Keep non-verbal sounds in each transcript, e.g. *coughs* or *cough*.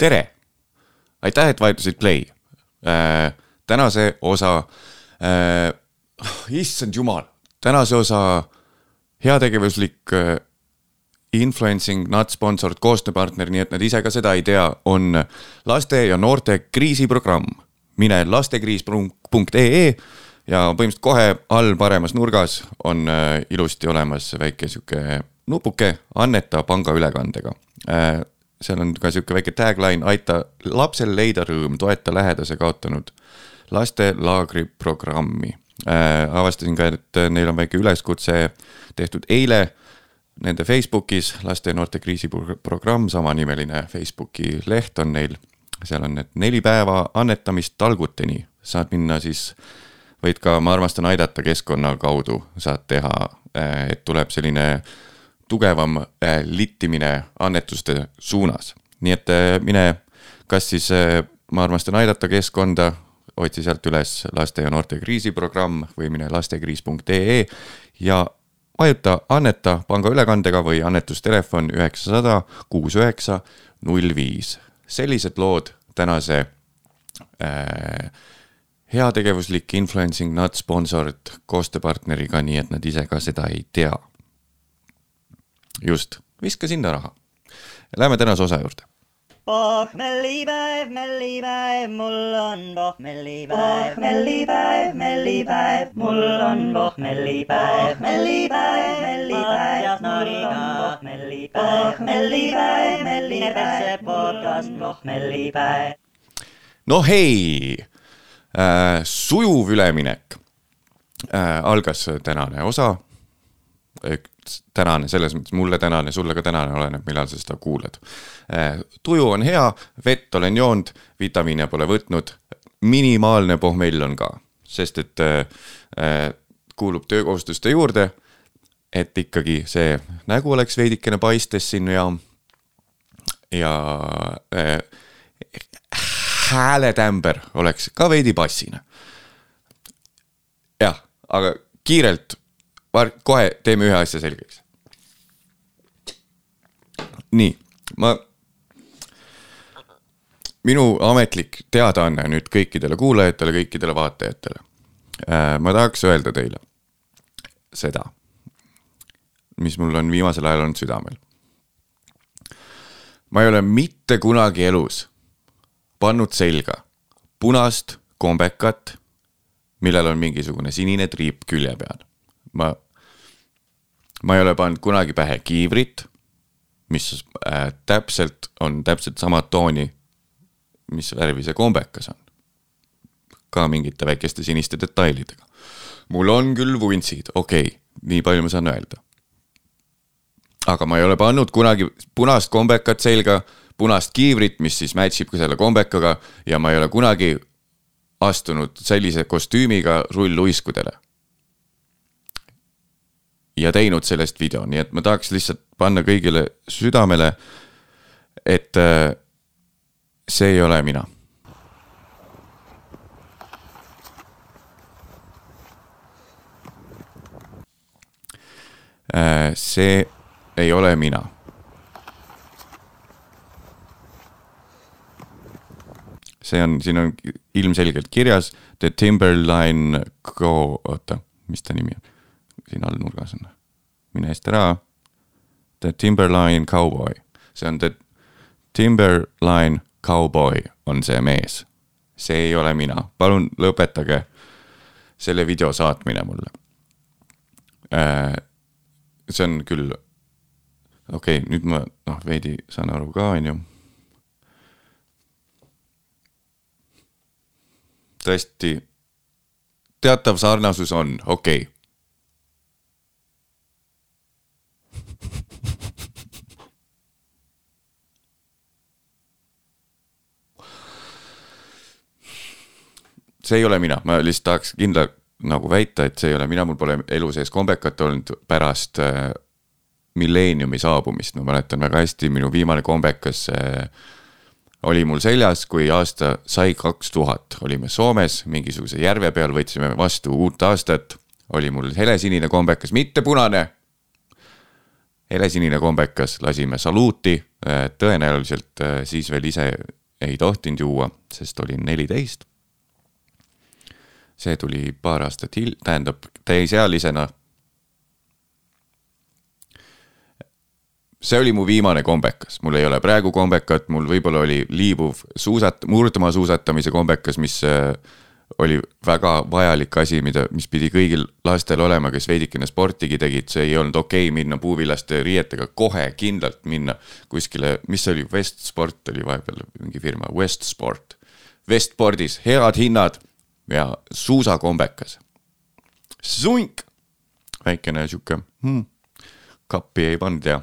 tere! aitäh, et vajutasid play äh,. tänase osa äh,, issand jumal, tänase osa heategevuslik äh, influencing, not sponsored koostööpartner, nii et nad ise ka seda ei tea, on laste ja noorte kriisiprogramm. mine lastekriis.ee ja põhimõtteliselt kohe all paremas nurgas on äh, ilusti olemas väike sihuke nupuke, anneta pangaülekandega äh, seal on ka sihuke väike tagline, aita lapsel leida rõõm, toeta lähedase kaotanud laste laagri programmi äh,. avastasin ka, et neil on väike üleskutse tehtud eile nende Facebookis, laste ja noorte kriisiprogramm, samanimeline Facebooki leht on neil. seal on need neli päeva annetamist talguteni, saad minna siis, võid ka Ma armastan aidata keskkonna kaudu saad teha, äh, et tuleb selline tugevam äh, littimine annetuste suunas. nii et äh, mine, kas siis äh, ma armastan aidata keskkonda, otsi sealt üles laste ja noorte kriisiprogramm või mine lastekriis.ee ja vajuta anneta pangaülekandega või annetustelefon üheksasada kuus üheksa null viis. sellised lood tänase äh, heategevuslik influencing not sponsored koostööpartneriga, nii et nad ise ka seda ei tea just, viska sinna raha. Läheme tänase osa juurde. pohmellipäev, mellipäev, mul on pohmellipäev, mellipäev, mellipäev, mul on pohmellipäev, mellipäev, mellipäev, mul on pohmellipäev, mellipäev, melline perse podcast, pohmellipäev. no hei äh,, sujuv üleminek äh,. algas tänane osa tänane, selles mõttes mulle tänane, sulle ka tänane, oleneb, millal sa seda kuulad. Äh, tuju on hea, vett olen joonud, vitamiine pole võtnud, minimaalne pohmell on ka, sest et äh, äh, kuulub töökohustuste juurde. et ikkagi see nägu oleks veidikene paistes siin ja, ja äh, hääletämber oleks ka veidi bassine. jah, aga kiirelt kohe teeme ühe asja selgeks. nii, ma. minu ametlik teadaanne nüüd kõikidele kuulajatele, kõikidele vaatajatele. Äh, ma tahaks öelda teile seda, mis mul on viimasel ajal olnud südamel. ma ei ole mitte kunagi elus pannud selga punast kombekat, millel on mingisugune sinine triip külje peal ma, ma ei ole pannud kunagi pähe kiivrit, mis äh, täpselt on täpselt sama tooni, mis värvi see kombekas on. ka mingite väikeste siniste detailidega. mul on küll vuntsid, okei okay,, nii palju ma saan öelda. aga ma ei ole pannud kunagi punast kombekat selga, punast kiivrit, mis siis match ib ka selle kombekaga ja ma ei ole kunagi astunud sellise kostüümiga rulluiskudele ja teinud sellest video, nii et ma tahaks lihtsalt panna kõigile südamele, et äh, see ei ole mina. Äh, see ei ole mina. see on, siin on ilmselgelt kirjas The Timberline Go, oota, mis ta nimi on siin all nurgas on. mine eest ära. The Timberline Cowboy, see on The Timberline Cowboy on see mees. see ei ole mina, palun lõpetage selle video saatmine mulle. Äh, see on küll, okei okay,, nüüd ma noh, veidi saan aru ka, on ju tõesti, teatav sarnasus on, okei okay see ei ole mina, ma lihtsalt tahaks kindla nagu väita, et see ei ole mina, mul pole elu sees kombekat olnud pärast äh, milleeniumi saabumist, ma mäletan väga hästi, minu viimane kombekas äh, oli mul seljas, kui aasta sai kaks tuhat, olime Soomes mingisuguse järve peal, võtsime vastu uut aastat, oli mul helesinine kombekas, mitte punane. Helesinine kombekas, lasime saluuti, tõenäoliselt siis veel ise ei tohtinud juua, sest olin neliteist. See tuli paar aastat hil-, tähendab täisealisena. see oli mu viimane kombekas, mul ei ole praegu kombekat, mul võib-olla oli liibuv suusat-, murdmaa suusatamise kombekas, mis äh, oli väga vajalik asi, mida, mis pidi kõigil lastel olema, kes veidikene sportigi tegid, see ei olnud okei okay minna puuvillaste riietega kohe kindlalt minna kuskile, mis see oli, West Sport oli vahepeal mingi firma, West Sport. Westpordis head hinnad ja suusakombekas. sunk, väikene sihuke hmm,, kappi ei pannud ja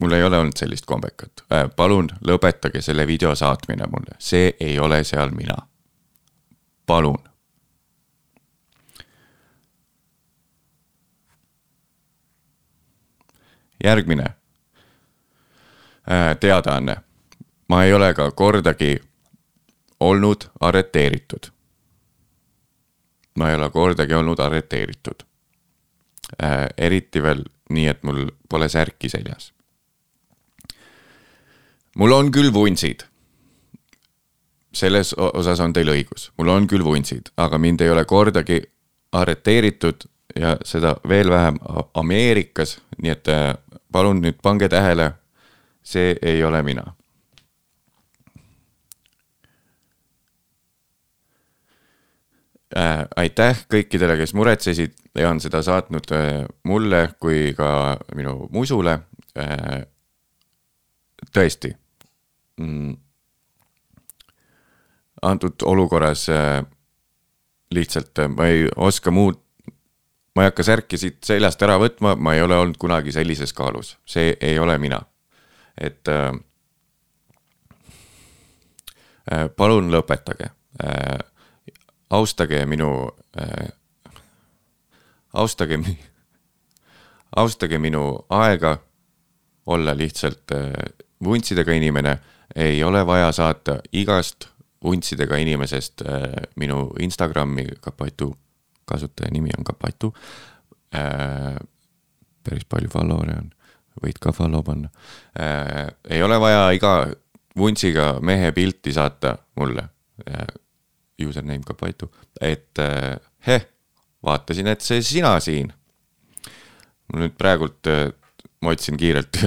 mul ei ole olnud sellist kombekat äh,. palun lõpetage selle video saatmine mulle, see ei ole seal mina. palun. järgmine äh, teadaanne. ma ei ole ka kordagi olnud arreteeritud. ma ei ole kordagi olnud arreteeritud äh,. eriti veel nii, et mul pole särki seljas mul on küll vuntsid. selles osas on teil õigus, mul on küll vuntsid, aga mind ei ole kordagi arreteeritud ja seda veel vähem Ameerikas, nii et äh, palun nüüd pange tähele, see ei ole mina. Äh, aitäh kõikidele, kes muretsesid ja on seda saatnud äh, mulle kui ka minu musule tõesti mm,. antud olukorras äh, lihtsalt äh, ma ei oska muud, ma ei hakka särki siit seljast ära võtma, ma ei ole olnud kunagi sellises kaalus, see ei ole mina. et äh, äh, palun lõpetage äh,, austage minu äh,, austage, austage minu aega olla lihtsalt äh, vuntsidega inimene, ei ole vaja saata igast vuntsidega inimesest äh, minu Instagrami Kapatu, kasutaja nimi on Kapatu äh,. päris palju follower'e on, võid ka follow panna äh,. ei ole vaja iga vuntsiga mehe pilti saata mulle äh,. Username Kapatu, et äh, heh, vaatasin, et see sina siin. nüüd praegult äh, ma otsin kiirelt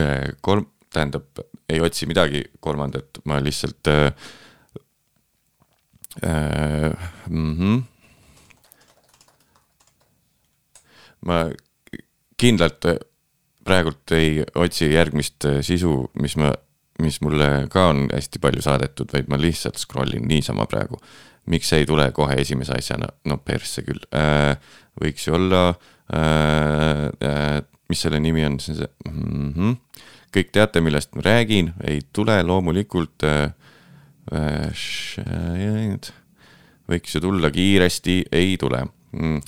kolm, tähendab, ei otsi midagi kolmandat, ma lihtsalt äh,. Äh, mm -hmm. ma kindlalt praegult ei otsi järgmist sisu, mis ma, mis mulle ka on hästi palju saadetud, vaid ma lihtsalt scroll in niisama praegu. Miks see ei tule kohe esimese asjana, no persse küll. Äh,, võiks ju olla äh,, äh, mis selle nimi on, see mm, -hmm kõik teate, millest ma räägin, ei tule loomulikult võiks ju tulla kiiresti, ei tule. Mm..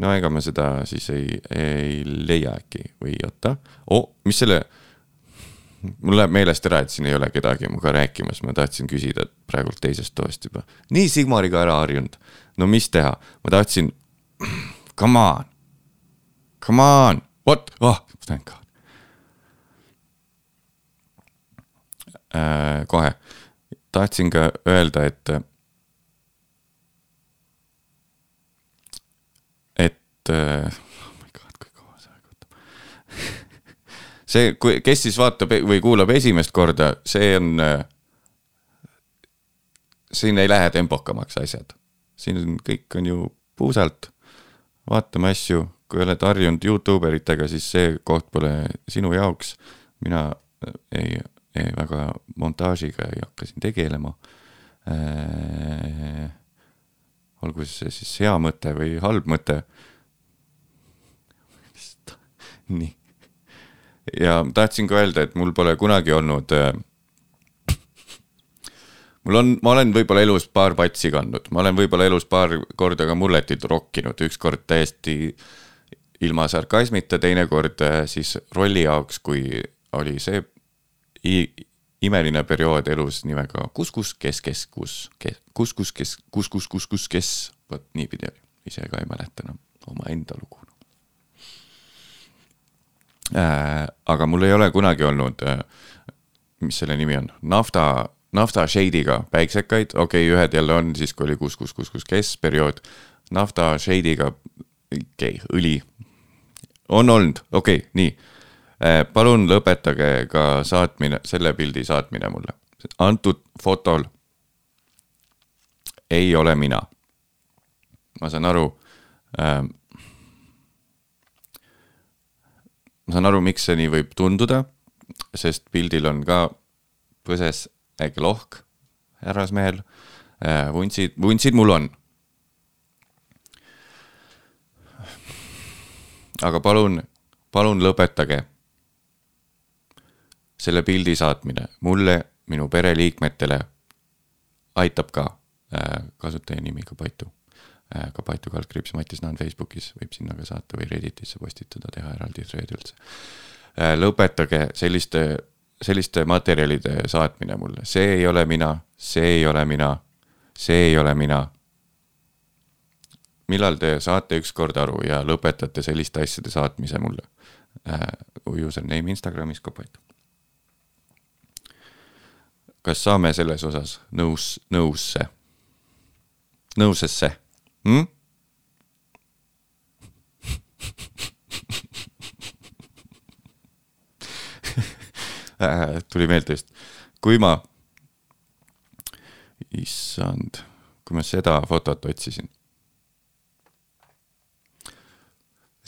no ega me seda siis ei, ei leia äkki või oota. Oh,, mis selle mul läheb meelest ära, et siin ei ole kedagi minuga rääkimas, ma tahtsin küsida praegult teisest toast juba. nii Sigmariga ära harjunud. no mis teha, ma tahtsin, *clears throat* come on, come on, what, oh, thank god. äh, kohe. tahtsin ka öelda, et, et äh, oh my god, kui kaua see aeg võtab see, kes siis vaatab või kuulab esimest korda, see on, äh, siin ei lähe tempokamaks asjad. siin on, kõik on ju puusalt, vaatame asju, kui oled harjunud Youtube eritega, siis see koht pole sinu jaoks. mina ei väga montaažiga ei hakka siin tegelema äh,. olgu see siis hea mõte või halb mõte. *laughs* nii. Ja tahtsin ka öelda, et mul pole kunagi olnud äh, mul on, ma olen võib-olla elus paar patsi kandnud, ma olen võib-olla elus paar korda ka mulletit rokkinud, ükskord täiesti ilma sarkasmita, teinekord äh, siis rolli jaoks, kui oli see imeline periood elus nimega Kuskus, kes, kes, kus, kes, kuskus, kes, kuskus, kuskus, kes, vot niipidi oli, ise ka ei mäleta enam omaenda lugu. Aga mul ei ole kunagi olnud äh,, mis selle nimi on, nafta, nafta shade'iga päiksekaid, okei okay,, ühed jälle on siis, kui oli kus, kus, kus, kus, kes periood. nafta shade'iga, okei okay,, õli. on olnud, okei okay,, nii äh,. palun lõpetage ka saatmine, selle pildi saatmine mulle. antud fotol ei ole mina. ma saan aru äh, ma saan aru, miks see nii võib tunduda, sest pildil on ka põses väike lohk härrasmehel. Äh, vuntsid, vuntsid mul on. aga palun, palun lõpetage selle pildi saatmine mulle, minu pereliikmetele aitab ka äh, kasutaja nimi Kapaitu Äh, ka Paitu kaldkriips Matis Naan Facebookis võib sinna ka saata või Redditisse postitada, teha eraldi thread üldse. Äh, lõpetage selliste, selliste materjalide saatmine mulle, see ei ole mina, see ei ole mina, see ei ole mina. millal te saate ükskord aru ja lõpetate selliste asjade saatmise mulle äh,? Username Instagramis ka Paitu. kas saame selles osas nõus, nõusse? nõusesse hm? *laughs* tuli meelde just, kui ma, issand, kui ma seda fotot otsisin.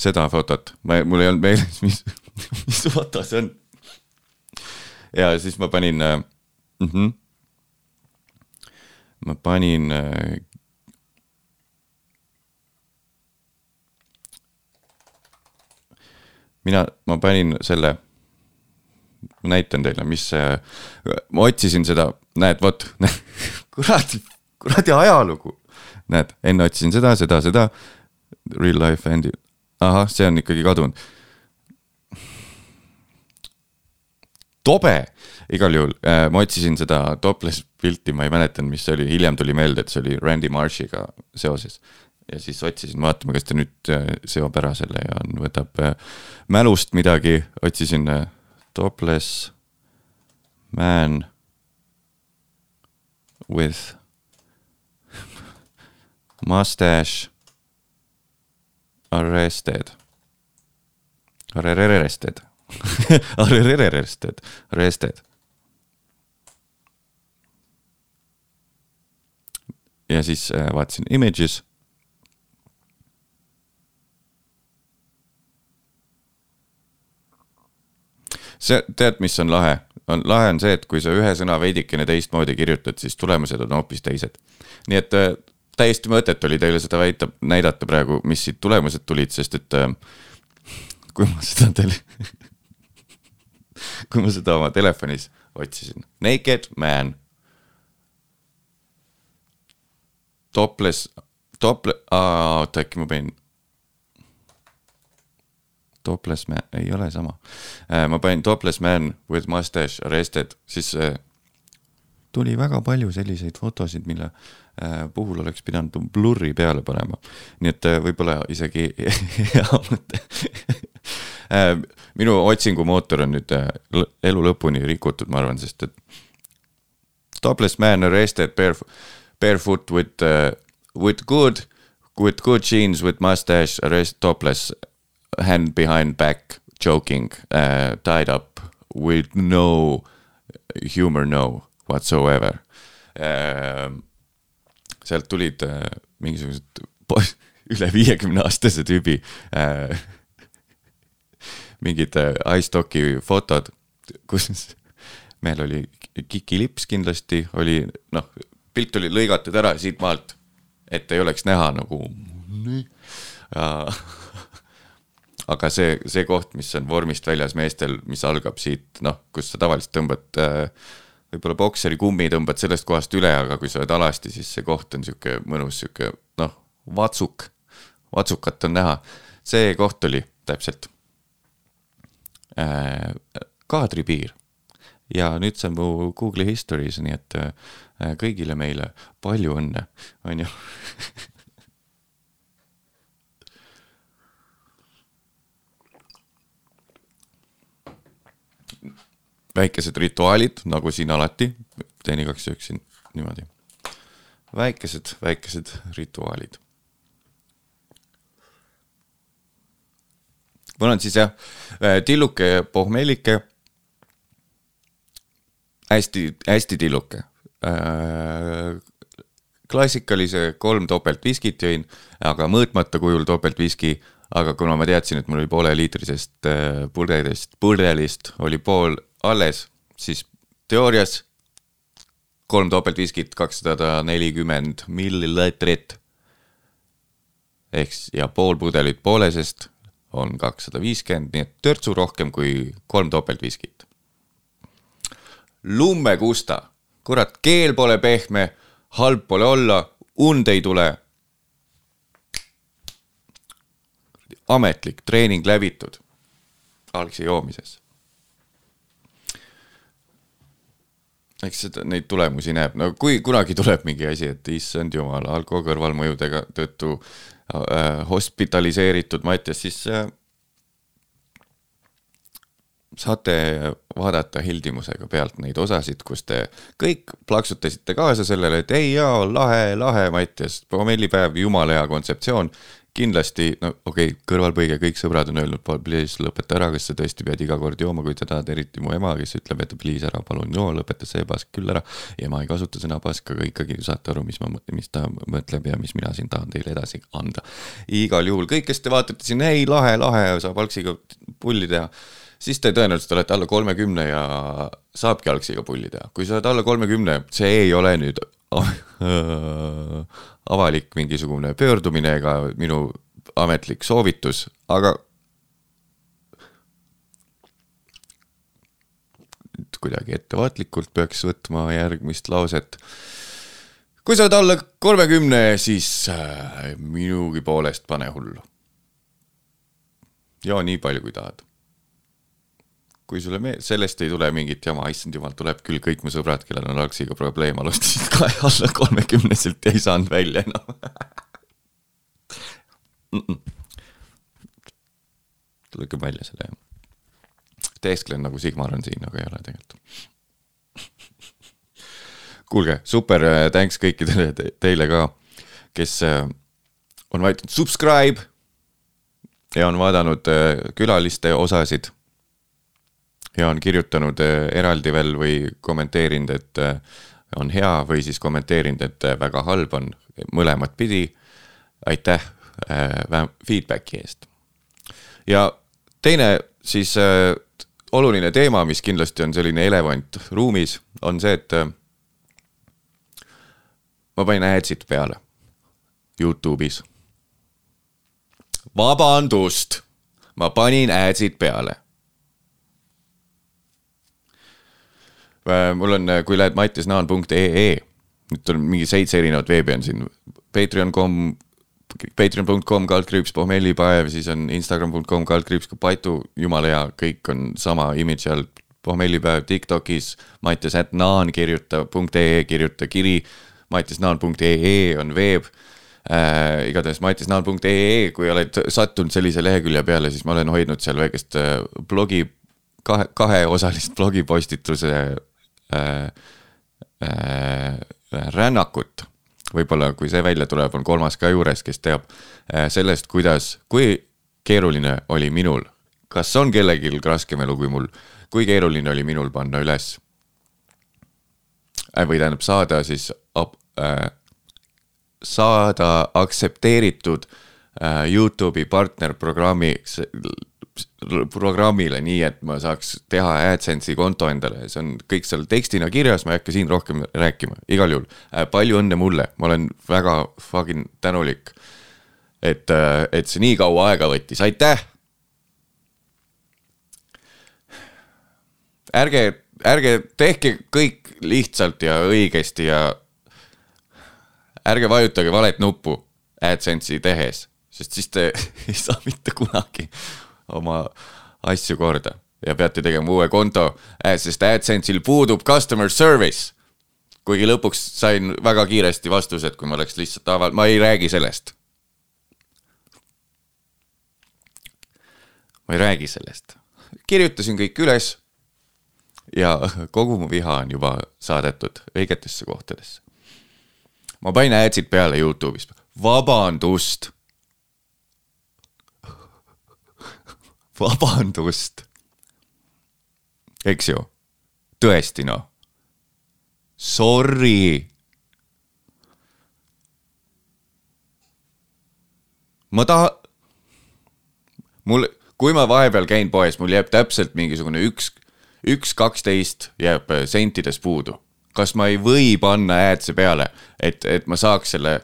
seda fotot, ma, mul ei olnud meeles, mis, *laughs* mis foto see on. ja siis ma panin äh,, mm -hmm, ma panin äh, mina, ma panin selle, näitan teile, mis see, ma otsisin seda, näed, vot *laughs* kuradi, kuradi ajalugu. näed, enne otsisin seda, seda, seda, real life endi, ahah, see on ikkagi kadunud. tobe, igal juhul äh,, ma otsisin seda topless pilti, ma ei mäletanud, mis see oli, hiljem tuli meelde, et see oli Randy Marshiga seoses ja siis otsisin, vaatame, kas ta nüüd äh, seob ära selle ja on, võtab äh, mälust midagi, otsisin äh, topless man with *laughs* mustache arrested. Arrested *laughs* arrested, arrested. ja siis vaatasin images see, tead, mis on lahe? on, lahe on see, et kui sa ühe sõna veidikene teistmoodi kirjutad, siis tulemused on hoopis teised. nii et äh, täiesti mõttetu oli teile seda väita, näidata praegu, mis siit tulemused tulid, sest et äh, kui ma seda tele *laughs* kui ma seda oma telefonis otsisin, naked man. Topless, tople-, oota äkki ma panin Topless man, ei ole sama. Äh, ma panin Topless man with mustache arrested, siis äh, tuli väga palju selliseid fotosid, mille äh, puhul oleks pidanud blurri peale panema. nii et võib-olla isegi *laughs* hea mõte *laughs* minu otsingumootor on nüüd elu lõpuni rikutud, ma arvan, sest et topless man arrested barefoot, barefoot with uh,, with good, with good jeans with mustache arrest topless hand behind back joking uh, tied up with no humor no whatsoever uh,. sealt tulid uh, mingisugused *laughs* üle viiekümne aastase tüübi uh, *laughs* mingid uh, iStocki fotod, kus *laughs* mehel oli kikilips kindlasti oli noh, pilt oli lõigatud ära siit maalt, et ei oleks näha nagu nii ja aga see, see koht, mis on vormist väljas meestel, mis algab siit, noh, kus sa tavaliselt tõmbad äh, võib-olla bokseri kummi tõmbad sellest kohast üle, aga kui sa oled alasti, siis see koht on sihuke mõnus, sihuke noh, vatsuk, vatsukat on näha. see koht oli täpselt äh, kaadripiir. Ja nüüd see on mu Google'i histories, nii et äh, kõigile meile palju õnne, on ju *laughs* väikesed rituaalid, nagu siin alati, teen igaks juhuks siin niimoodi. väikesed, väikesed rituaalid. mul on siis jah, tilluke ja pohmellike. hästi, hästi tilluke äh, klassikalise kolm topeltviskit jõin, aga mõõtmata kujul topeltviski aga kuna ma teadsin, et mul oli pooleliitrisest äh, purdelist, purdelist oli pool alles, siis teoorias kolm topeltviskit, kakssada nelikümmend milliliitrit. ehk ja pool pudelit poolesest on kakssada viiskümmend, nii et törtsu rohkem kui kolm topeltviskit. lummekusta, kurat, keel pole pehme, halb pole olla, und ei tule ametlik treening läbitud algse joomises. Eks seda, neid tulemusi näeb, no kui kunagi tuleb mingi asi, et issand jumal, alko kõrvalmõjudega tõttu äh, hospitaliseeritud Mattias, siis äh, saate vaadata heldimusega pealt neid osasid, kus te kõik plaksutasite kaasa sellele, et ei jaa, lahe, lahe, Mattias, pommellipäev, jumala hea kontseptsioon kindlasti, no okei okay,, kõrvalpõige, kõik sõbrad on öelnud, please lõpeta ära, kas sa tõesti pead iga kord jooma, kui sa tahad, eriti mu ema, kes ütleb, et please ära palun joo, lõpeta see pask küll ära. ema ei kasuta sõna pask, aga ikkagi saate aru, mis ma, mis ta mõtleb ja mis mina siin tahan teile edasi anda. igal juhul kõik, kes te vaatate siin, ei lahe, lahe, saab algsiga pulli teha siis te tõenäoliselt olete alla kolmekümne ja saabki algsiga pulli teha. kui sa oled alla kolmekümne, see ei ole nüüd *laughs* avalik mingisugune pöördumine ega minu ametlik soovitus, aga kuidagi ettevaatlikult peaks võtma järgmist lauset. kui sa oled alla kolmekümne, siis äh, minugi poolest pane hullu. joo nii palju, kui tahad kui sulle me-, sellest ei tule mingit jama, issand jumal, tuleb küll kõik mu sõbrad, kellel on algsiga probleem, alustasid ka alla kolmekümneselt ja ei saanud välja enam. No. lükkab välja selle teesklen nagu Sigmar on siin, aga ei ole tegelikult. Kuulge, super, äh, thanks kõikidele te teile ka, kes äh, on vajutanud subscribe! Ja on vaadanud äh, külaliste osasid ja on kirjutanud äh, eraldi veel või kommenteerinud, et äh, on hea või siis kommenteerinud, et äh, väga halb on, mõlemat pidi. aitäh feedback'i eest. ja teine siis oluline teema, mis kindlasti on selline elevant ruumis, on see, et ma panin adsid peale Youtube'is. vabandust, ma panin adsid peale Äh, mul on, äh, kui lähed mattisnaan.ee, nüüd on mingi seitse erinevat veebi on siin, patreon.com, patreon.com kaldkriips pohmellipäev, siis on instagram.com kaldkriips Paitu, jumala hea, kõik on sama imidži all. pohmellipäev Tiktokis, mattias.naan kirjuta, .ee kirjuta kiri, mattisnaan.ee on veeb äh,. igatahes mattisnaan.ee, kui oled sattunud sellise lehekülje peale, siis ma olen hoidnud seal väikest äh, blogi, kahe, kaheosalist blogipostituse äh, äh, rännakut. võib-olla, kui see välja tuleb, on kolmas ka juures, kes teab äh, sellest, kuidas, kui keeruline oli minul, kas on kellelgi raskem elu kui mul, kui keeruline oli minul panna üles äh, või tähendab saada siis äh, saada aktsepteeritud äh, Youtube'i partnerprogrammi programmile nii, et ma saaks teha AdSense'i konto endale, see on kõik seal tekstina kirjas, ma ei hakka siin rohkem rääkima, igal juhul äh, palju õnne mulle, ma olen väga fucking tänulik. et, äh, et see nii kaua aega võttis, aitäh. ärge, ärge tehke kõik lihtsalt ja õigesti ja ärge vajutage valet nuppu AdSense'i tehes, sest siis te *laughs* ei saa mitte kunagi oma asju korda ja peate tegema uue konto, äh, sest AdSense'il puudub customer service. kuigi lõpuks sain väga kiiresti vastused, kui ma oleks lihtsalt aval-, ma ei räägi sellest. ma ei räägi sellest, kirjutasin kõik üles ja kogu mu viha on juba saadetud õigetesse kohtadesse. ma panin adsid peale Youtube'is, vabandust. vabandust. eks ju, tõesti noh. Sorry. ma taha, mul, kui ma vahepeal käin poes, mul jääb täpselt mingisugune üks, üks kaksteist jääb äh, sentides puudu. kas ma ei või panna ad'e peale, et, et ma saaks selle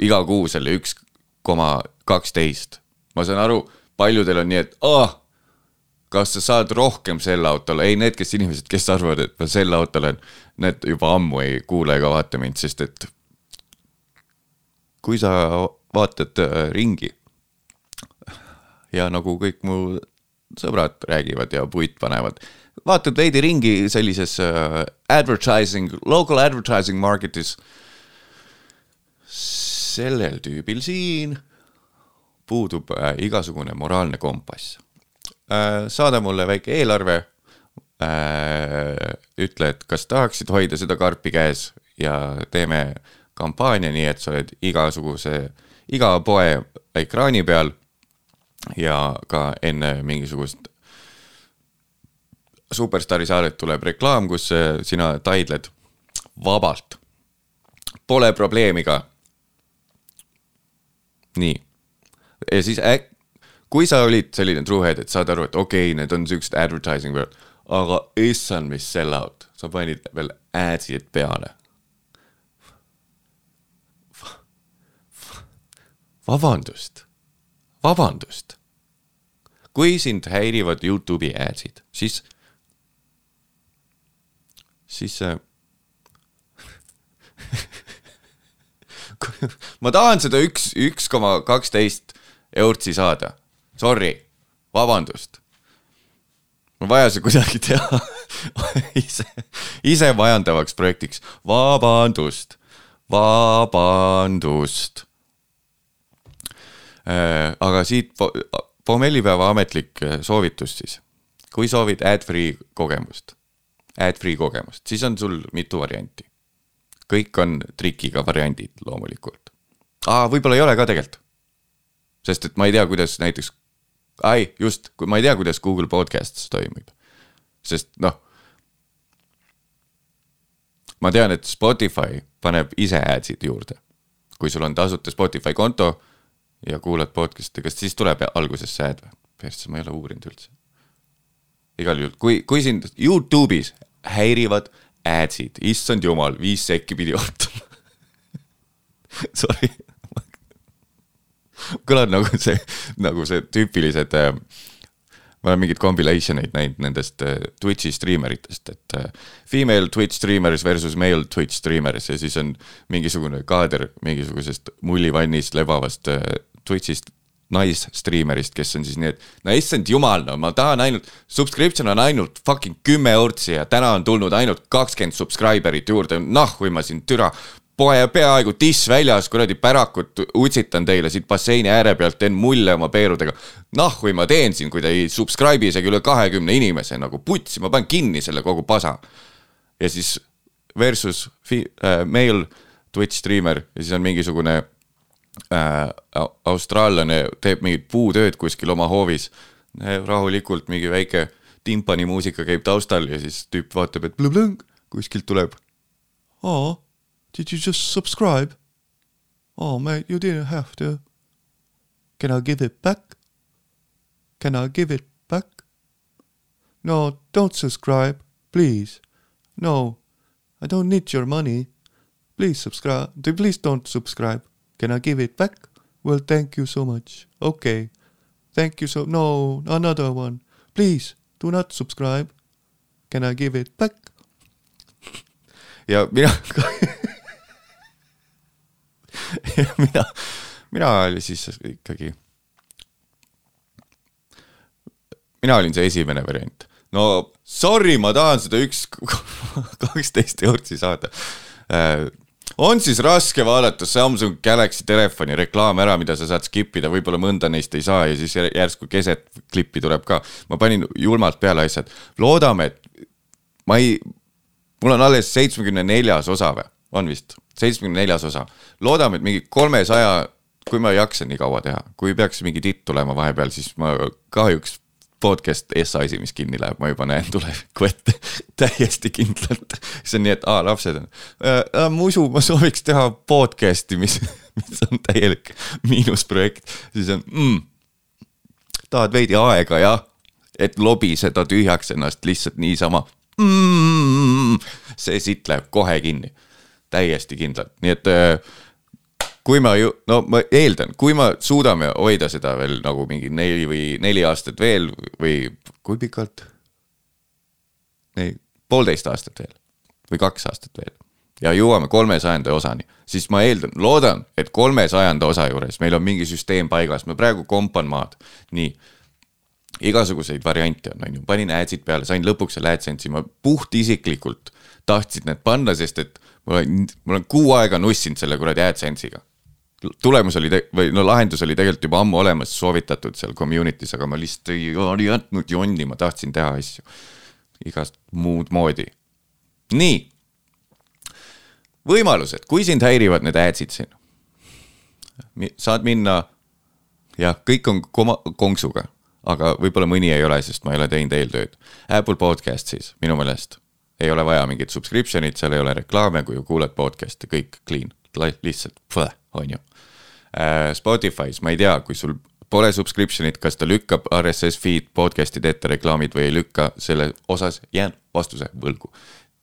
iga kuu selle üks koma kaksteist. ma saan aru, paljudel on nii, et ah, kas sa saad rohkem sel autol, ei need, kes inimesed, kes arvavad, et ma sel autol olen, need juba ammu ei kuule ega vaata mind, sest et kui sa vaatad äh, ringi ja nagu kõik mu sõbrad räägivad ja puit panevad, vaatad veidi ringi sellises äh, advertising, local advertising market'is. sellel tüübil siin puudub äh, igasugune moraalne kompass äh,. saada mulle väike eelarve äh,. ütle, et kas tahaksid hoida seda karpi käes ja teeme kampaania nii, et sa oled igasuguse, iga poe ekraani peal ja ka enne mingisugust superstaari saadet tuleb reklaam, kus sina taidled vabalt. Pole probleemi ka. nii. Ja siis äk-, kui sa olid selline truehead, et saad aru, et okei okay,, need on siuksed advertising peal, aga issand, mis sell out, sa panid veel ad'id peale. vabandust, vabandust. kui sind häirivad Youtube'i ad'id, siis, siis äh, *laughs* ma tahan seda üks, üks koma kaksteist eurtsi saada. Sorry, vabandust. mul vaja see kuidagi teha *laughs* ise, ise majandavaks projektiks. vabandust, vabandust. aga siit po- pommellipäeva ametlik äh, soovitus siis. kui soovid ad-free kogemust, ad-free kogemust, siis on sul mitu varianti kõik on trikiga variandid loomulikult. aa, võib-olla ei ole ka tegelikult. Sest et ma ei tea, kuidas näiteks, ai, just, ma ei tea, kuidas Google Podcasts toimib. sest noh, ma tean, et Spotify paneb ise ad'id juurde. kui sul on tasuta Spotify konto ja kuulad podcast'i, kas siis tuleb alguses see ad või? persse, ma ei ole uurinud üldse. igal juhul, kui, kui sind Youtube'is häirivad ad'id, issand jumal, viis sekki pidi ootama. *laughs* Sorry. *laughs* kõlad nagu see, nagu see tüüpilised äh, ma olen mingeid compilation eid näinud nendest äh, Twitch'i striimeritest, et äh, female Twitch streamers versus male Twitch streamers ja siis on mingisugune kaader mingisugusest mullivannis lebavast äh, Twitch'ist naisstriimerist, kes on siis nii, et no issand jumal, no ma tahan ainult, subscription on ainult fucking kümme eurtsi ja täna on tulnud ainult kakskümmend subscriber'it juurde, noh, kui ma siin türa poe peaaegu tiss väljas, kuradi pärakut utsitan teile siit basseini ääre pealt, teen mulle oma peerudega. kui ma teen siin, kui te ei subscribe'i isegi üle kahekümne inimese nagu putsi, ma panen kinni selle kogu pasa. ja siis versus fi- äh, male Twitch striimer ja siis on mingisugune äh, au- austraallane teeb mingit puutööd kuskil oma hoovis. rahulikult mingi väike timpanimuusika käib taustal ja siis tüüp vaatab, et blõblõng, kuskilt tuleb. aa, did you just subscribe? Oh mate, you didn't have to. Can I give it back? Can I give it back? No, don't subscribe, please. No, I don't need your money. Please subscribe, please don't subscribe. Can I give it back? Well, thank you so much. Okay. Thank you so, no, another one. Please, do not subscribe. Can I give it back? ja mina *laughs* mina, mina oli siis ikkagi, mina olin see esimene variant. no sorry, ma tahan seda üks *laughs* kaksteist eurtsi saada äh, on siis raske vaadata Samsung Galaxy telefoni reklaame ära, mida sa saad skip ida, võib-olla mõnda neist ei saa ja siis järsku keset klippi tuleb ka. ma panin julmalt peale asjad, loodame, et ma ei, mul on alles seitsmekümne neljas osa või, on vist, seitsmekümne neljas osa. loodame, et mingi kolmesaja, kui ma jaksan nii kaua teha, kui peaks mingi titt tulema vahepeal, siis ma kahjuks podcast SI-si, mis kinni läheb, ma juba näen tulevikku ette *laughs* täiesti kindlalt. see on nii, et aa, lapsed on äh,, muidu ma sooviks teha podcast'i, mis, *laughs* mis on täielik miinusprojekt, siis on mm,. tahad veidi aega jah, et lobiseda tühjaks ennast lihtsalt niisama mm,. see sitt läheb kohe kinni, täiesti kindlalt, nii et äh, kui ma ju, no ma eeldan, kui me suudame hoida seda veel nagu mingi neli või neli aastat veel või kui pikalt? ei, poolteist aastat veel või kaks aastat veel. Ja jõuame kolmesajanda osani, siis ma eeldan, loodan, et kolmesajanda osa juures meil on mingi süsteem paigas, ma praegu kompan maad, nii. Igasuguseid variante on, on ju, panin ad'id peale, sain lõpuks selle AdSense'i, ma puhtisiklikult tahtsin need panna, sest et ma olen, ma olen kuu aega nussinud selle kuradi AdSense'iga. tulemus oli või no lahendus oli tegelikult juba ammu olemas, soovitatud seal community's, aga ma lihtsalt ei oli jätnud jonni, ma tahtsin teha asju igast muud moodi. nii, võimalused, kui sind häirivad need ad'id siin, saad minna, jah, kõik on koma, konksuga, aga võib-olla mõni ei ole, sest ma ei ole teinud eeltööd. Apple Podcast siis minu meelest ei ole vaja mingit subscription'it, seal ei ole reklaame, kui kuulad podcast'i, kõik clean, lihtsalt, on ju. Spotify's ma ei tea, kui sul pole subscription'it, kas ta lükkab RSS feed podcast'ide ette reklaamid või ei lükka, selle osas jään vastuse võlgu.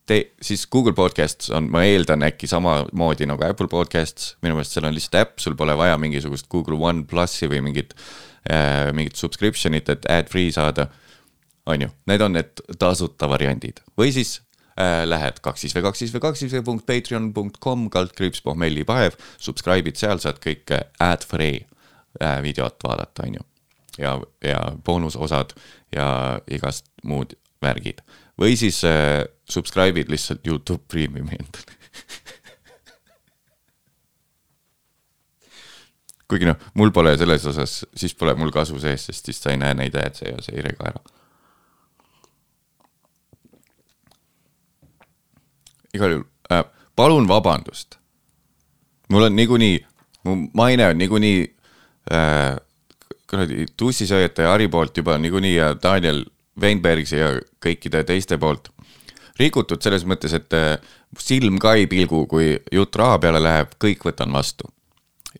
Te, siis Google Podcasts on, ma eeldan äkki samamoodi nagu Apple Podcasts, minu meelest seal on lihtsalt äpp, sul pole vaja mingisugust Google One plussi või mingit äh,, mingit subscription'it, et ad free saada. On ju, need on need tasuta variandid või siis äh, lähed kaks siis või kaks siis või kaks siis või punkt patreon.com kaldkriips pohmellipaev, subscribe'id seal, saad kõik äh, ad free äh, videot vaadata, on ju. ja, ja boonusosad ja igast muud värgid või siis äh, subscribe'id lihtsalt Youtube Premiumi endale. *laughs* kuigi noh, mul pole selles osas, siis pole mul kasu sees, sest siis sa ei näe neid ad'e ja see ei rega ära. Igal juhul äh,, palun vabandust. mul on niikuinii, mu maine on niikuinii äh, kuradi tussisööjate ja Harri poolt juba niikuinii ja Daniel Weinbergsi ja kõikide teiste poolt rikutud selles mõttes, et äh, silm ka ei pilgu, kui jutt raha peale läheb, kõik võtan vastu.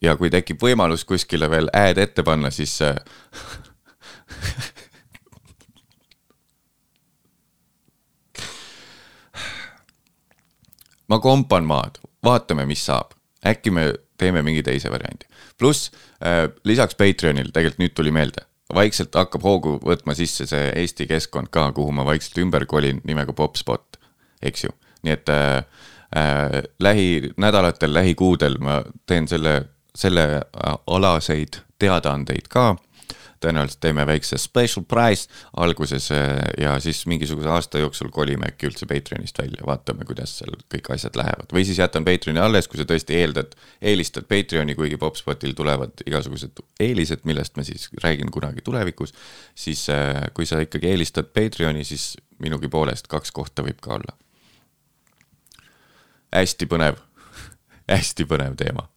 ja kui tekib võimalus kuskile veel ad ette panna, siis *laughs* äh, ma kompan maad, vaatame, mis saab, äkki me teeme mingi teise variandi. pluss äh, lisaks Patreonil tegelikult nüüd tuli meelde, vaikselt hakkab hoogu võtma sisse see Eesti keskkond ka, kuhu ma vaikselt ümber kolin nimega Popspot, eks ju, nii et äh, äh, lähinädalatel, lähikuudel ma teen selle, selle äh, alaseid teadaandeid ka tõenäoliselt teeme väikse special price alguses äh, ja siis mingisuguse aasta jooksul kolime äkki üldse Patreonist välja, vaatame, kuidas seal kõik asjad lähevad. või siis jätan Patreoni alles, kui sa tõesti eeldad, eelistad Patreoni, kuigi Popspotil tulevad igasugused eelised, millest ma siis räägin kunagi tulevikus, siis äh, kui sa ikkagi eelistad Patreoni, siis minugi poolest kaks kohta võib ka olla. hästi põnev, *laughs* hästi põnev teema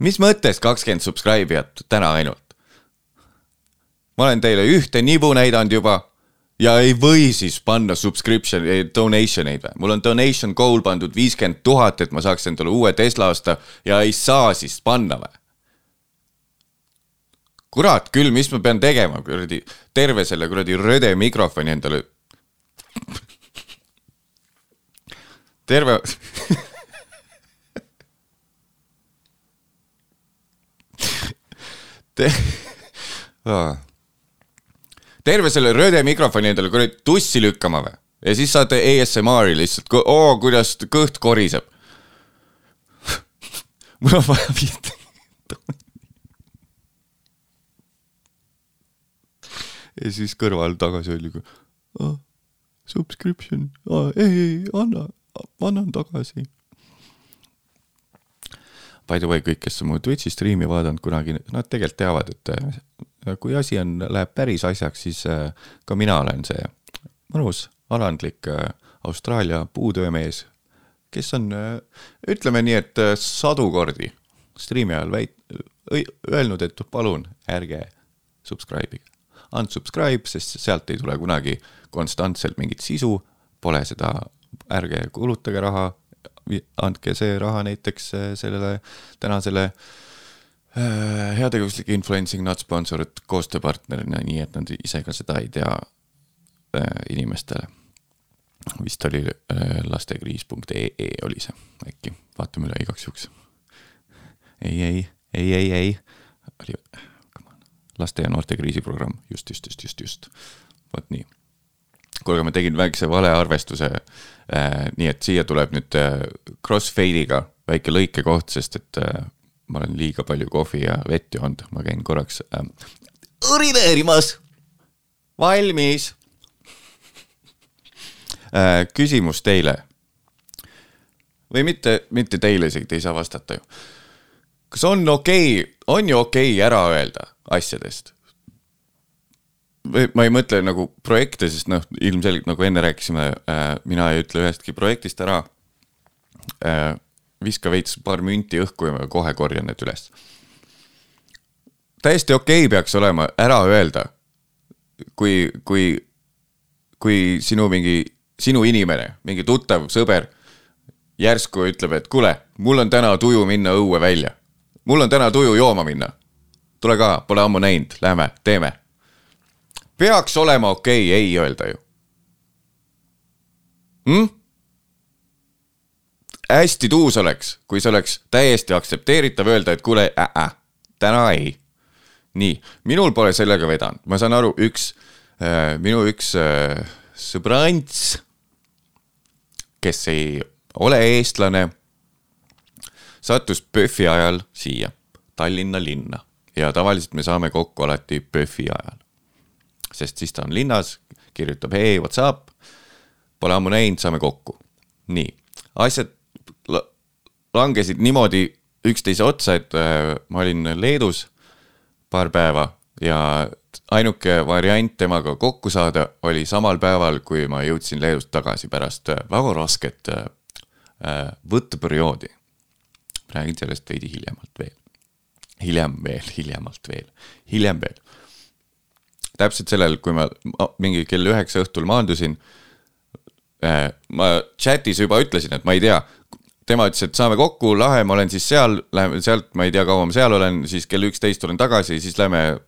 mis mõttes kakskümmend subscribe'ijat täna ainult? ma olen teile ühte nibu näidanud juba ja ei või siis panna subscription, donation eid või? mul on donation goal pandud viiskümmend tuhat, et ma saaks endale uue Tesla osta ja ei saa siis panna või? kurat küll, mis ma pean tegema, kuradi terve selle kuradi röde mikrofoni endale. terve *laughs* Te... Ah. *laughs* terve selle rööde mikrofoni endale kuradi tussi lükkama või? ja siis saate ASMR-i lihtsalt, oo kuidas kõht koriseb. *laughs* mul on vaja viit. *laughs* ja siis kõrval tagasi oli ah, subscription ah,, ei, ei anna, annan tagasi. By the way, kõik, kes mu Twitch'i striimi vaadanud kunagi, nad tegelikult teavad, et äh, kui asi on, läheb päris asjaks, siis äh, ka mina olen see mõnus alandlik äh, Austraalia puutöömees, kes on, ütleme nii, et sadu kordi striimi ajal väit-, öelnud, et palun ärge subscribe'ige. Unsubscribe, sest sealt ei tule kunagi konstantselt mingit sisu, pole seda, ärge kulutage raha, andke see raha näiteks äh, sellele tänasele äh, heategevuslike influencing not sponsored koostööpartnerina, nii et nad ise ka seda ei tea äh, inimestele. vist oli äh, lastekriis.ee oli see äkki, vaatame üle igaks juhuks. ei, ei, ei, ei, ei, oli, laste ja noorte kriisiprogramm, just, just, just, just, just, vot nii kuulge, ma tegin väikse valearvestuse äh,. nii et siia tuleb nüüd äh, crossfade'iga väike lõikekoht, sest et äh, ma olen liiga palju kohvi ja vett joonud, ma käin korraks äh, urineerimas. valmis äh,. küsimus teile. või mitte, mitte teile isegi, te ei saa vastata ju. kas on okei okay,, on ju okei okay ära öelda asjadest? Ma ei mõtle nagu projekte, sest noh, ilmselgelt nagu enne rääkisime äh,, mina ei ütle ühestki projektist ära äh,. viska veits paar münti õhku ja ma kohe korjan need üles. täiesti okei okay peaks olema ära öelda, kui, kui, kui sinu mingi, sinu inimene, mingi tuttav sõber järsku ütleb, et kuule, mul on täna tuju minna õue välja. mul on täna tuju jooma minna. tule ka, pole ammu näinud, lähme, teeme peaks olema okei okay, ei öelda ju hm?. hästi tuus oleks, kui see oleks täiesti aktsepteeritav öelda, et kuule äh,, äh, täna ei. nii, minul pole sellega vedanud, ma saan aru, üks äh,, minu üks äh, sõbrants, kes ei ole eestlane, sattus PÖFFi ajal siia Tallinna linna ja tavaliselt me saame kokku alati PÖFFi ajal sest siis ta on linnas, kirjutab hei, what's up, pole ammu näinud, saame kokku. nii, asjad la langesid niimoodi üksteise otsa, et äh, ma olin Leedus paar päeva ja ainuke variant temaga kokku saada oli samal päeval, kui ma jõudsin Leedust tagasi pärast äh, väga rasket äh, võtteperioodi. räägin sellest veidi hiljemalt veel. hiljem veel, hiljemalt veel, hiljem veel täpselt sellel, kui ma mingi kell üheksa õhtul maandusin äh,. ma chat'is juba ütlesin, et ma ei tea, tema ütles, et saame kokku, lahe, ma olen siis seal, läheme sealt, ma ei tea, kaua ma seal olen, siis kell üksteist tulen tagasi, siis lähme,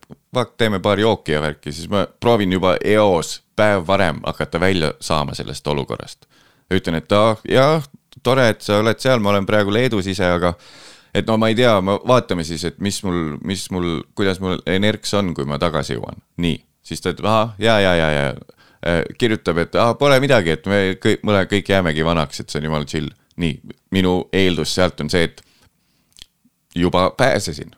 teeme paar jooki ja värki, siis ma proovin juba eos päev varem hakata välja saama sellest olukorrast. ütlen, et ah, jah, tore, et sa oled seal, ma olen praegu Leedus ise, aga et no ma ei tea, vaatame siis, et mis mul, mis mul, kuidas mul energiks on, kui ma tagasi jõuan. nii, siis ta ütleb, ahah, ja, ja, ja, ja äh, kirjutab, et ah, pole midagi, et me kõik, mõle kõik jäämegi vanaks, et see on jumala chill. nii, minu eeldus sealt on see, et juba pääsesin.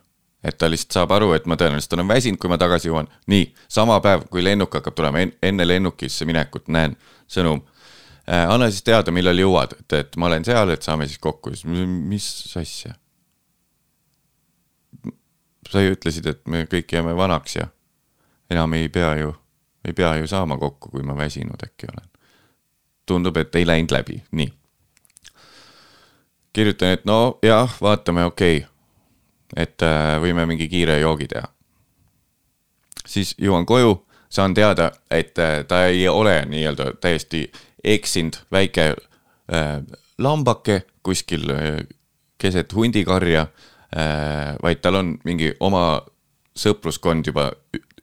et ta lihtsalt saab aru, et ma tõenäoliselt olen väsinud, kui ma tagasi jõuan. nii, sama päev, kui lennuk hakkab tulema, enne lennukisse minekut näen sõnum äh,. anna siis teada, millal jõuad, et, et ma olen seal, et saame siis kokku, siis mis asja sa ju ütlesid, et me kõik jääme vanaks ja enam ei pea ju, ei pea ju saama kokku, kui ma väsinud äkki olen. tundub, et ei läinud läbi, nii. kirjutan, et no jah, vaatame, okei okay.. et äh, võime mingi kiire joogi teha. siis jõuan koju, saan teada, et äh, ta ei ole nii-öelda täiesti eksinud väike äh, lambake kuskil äh, keset hundikarja vaid tal on mingi oma sõpruskond juba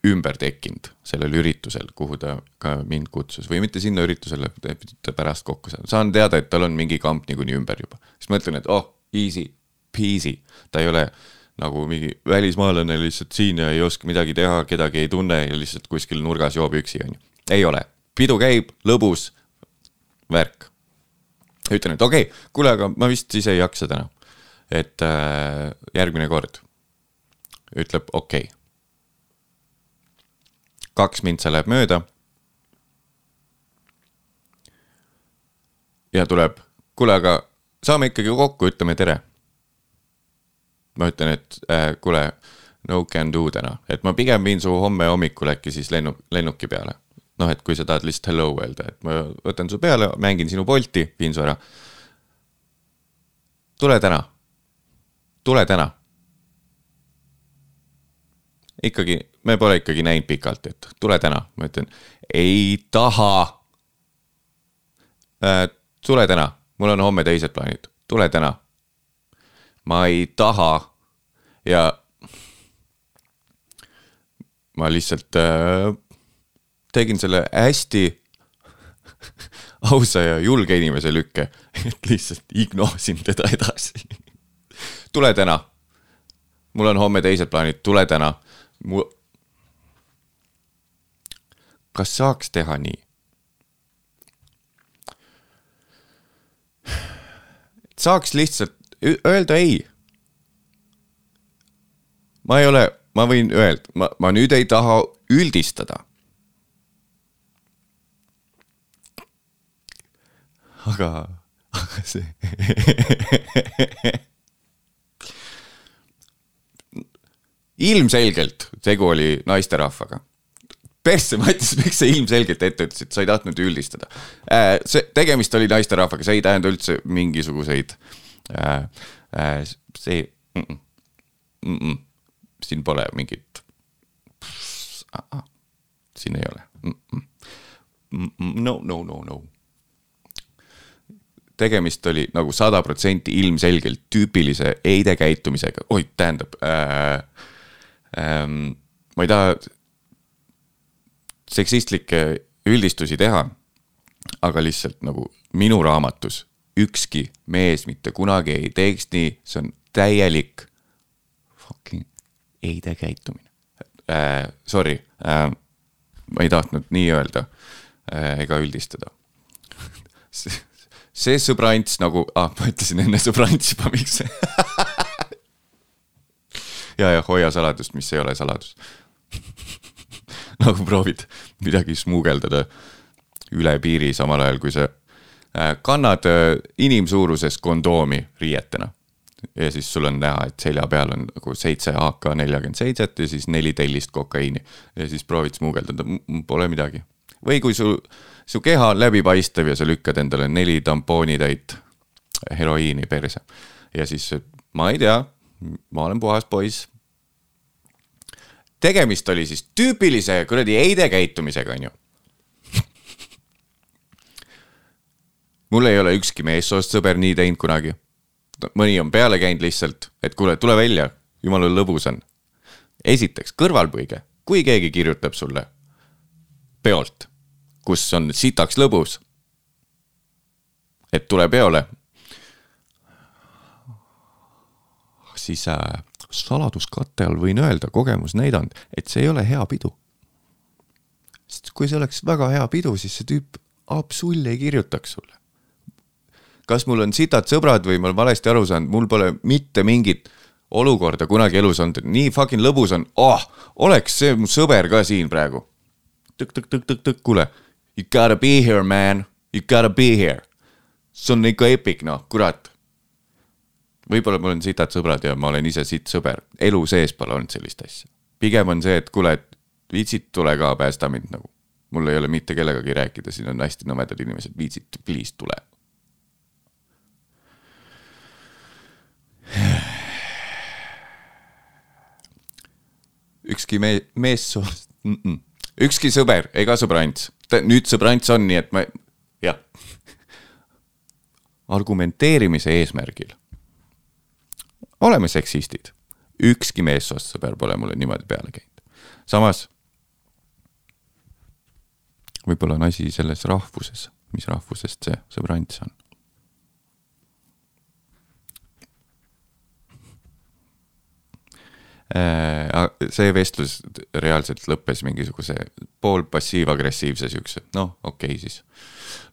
ümber tekkinud sellel üritusel, kuhu ta ka mind kutsus või mitte sinna üritusele, pärast kokku saada, saan teada, et tal on mingi kamp niikuinii ümber juba. siis mõtlen, et oh, easy peasy, ta ei ole nagu mingi välismaalane lihtsalt siin ja ei oska midagi teha, kedagi ei tunne ja lihtsalt kuskil nurgas joob üksi, on ju. ei ole, pidu käib, lõbus värk. ütlen, et okei okay,, kuule, aga ma vist siis ei jaksa täna et äh, järgmine kord ütleb okei okay.. kaks mintsa läheb mööda. ja tuleb, kuule, aga saame ikkagi kokku, ütleme tere. ma ütlen, et äh, kuule, no can do täna, et ma pigem viin su homme hommikul äkki siis lennu, lennuki peale. noh, et kui sa tahad lihtsalt hello öelda, et ma võtan su peale, mängin sinu Bolti, viin su ära. tule täna, tule täna. ikkagi, me pole ikkagi näinud pikalt, et tule täna, ma ütlen, ei taha Äh, tule täna, mul on homme teised plaanid, tule täna. ma ei taha ja ma lihtsalt äh, tegin selle hästi *laughs* ausa ja julge inimese lükke, *laughs* et lihtsalt ignosin teda edasi. Tule täna. mul on homme teised plaanid, tule täna. mu. kas saaks teha nii? saaks lihtsalt öelda ei. ma ei ole, ma võin öelda, ma, ma nüüd ei taha üldistada. aga, aga see. *laughs* ilmselgelt tegu oli naisterahvaga persse Mattis, *laughs* miks sa ilmselgelt ette ütlesid, sa ei tahtnud üldistada. see, tegemist oli naisterahvaga, see ei tähenda üldse mingisuguseid äh,. Äh, see mm, -mm, mm -mm, siin pole mingit. siin ei ole mm. -mm. No, no, no, no. tegemist oli nagu sada protsenti ilmselgelt tüüpilise eide käitumisega, oi, tähendab äh,. Ähm, ma ei taha seksistlikke üldistusi teha, aga lihtsalt nagu minu raamatus ükski mees mitte kunagi ei teeks nii, see on täielik fucking eide käitumine äh,. Sorry äh,, ma ei tahtnud nii öelda äh, ega üldistada. *laughs* see sõbrants nagu ah,, ma ütlesin enne sõbrants juba, miks *laughs* ja, ja hoia saladust, mis ei ole saladus *laughs* nagu proovid midagi smuugeldada üle piiri, samal ajal kui sa äh, kannad äh, inimsuuruses kondoomi riietena. ja siis sul on näha, et selja peal on nagu seitse AK neljakümmend seitset ja siis neli tellist kokaiini ja siis proovid smuugeldada, pole midagi. või kui su, su keha on läbipaistev ja sa lükkad endale neli tampoonitäit heroiini perse ja siis ma ei tea, ma olen puhas poiss tegemist oli siis tüüpilise kuradi eide käitumisega, onju. *laughs* mul ei ole ükski meessoost sõber nii teinud kunagi. mõni on peale käinud lihtsalt, et kuule, tule välja, jumala lõbus on. esiteks kõrvalpõige, kui keegi kirjutab sulle peolt, kus on sitaks lõbus, et tule peole, siis äh, saladuskatte all võin öelda, kogemus näidanud, et see ei ole hea pidu. sest kui see oleks väga hea pidu, siis see tüüp absol ei kirjutaks sulle. kas mul on sitad sõbrad või ma olen valesti aru saanud, mul pole mitte mingit olukorda kunagi elus olnud, nii fucking lõbus on oh,, oleks see mu sõber ka siin praegu. tõk-tõk-tõk-tõk-tõk, kuule, you gotta be here man, you gotta be here. see on ikka epic noh, kurat võib-olla mul on sitad sõbrad ja ma olen ise sitt sõber, elu sees pole olnud sellist asja. pigem on see, et kuule, et viitsid, tule ka, päästa mind nagu. mul ei ole mitte kellegagi rääkida, siin on hästi nõmedad inimesed, viitsid, please tule. ükski me-, meessoost mm, -mm. ükski sõber ega sõbrants, nüüd sõbrants on, nii et ma, jah. argumenteerimise eesmärgil oleme seksistid. ükski meessoost sõber pole mulle niimoodi peale käinud. samas võib-olla on asi selles rahvuses, mis rahvusest see sõbrants on. see vestlus reaalselt lõppes mingisuguse pool passiiv-agressiivse siukse, noh, okei okay, siis.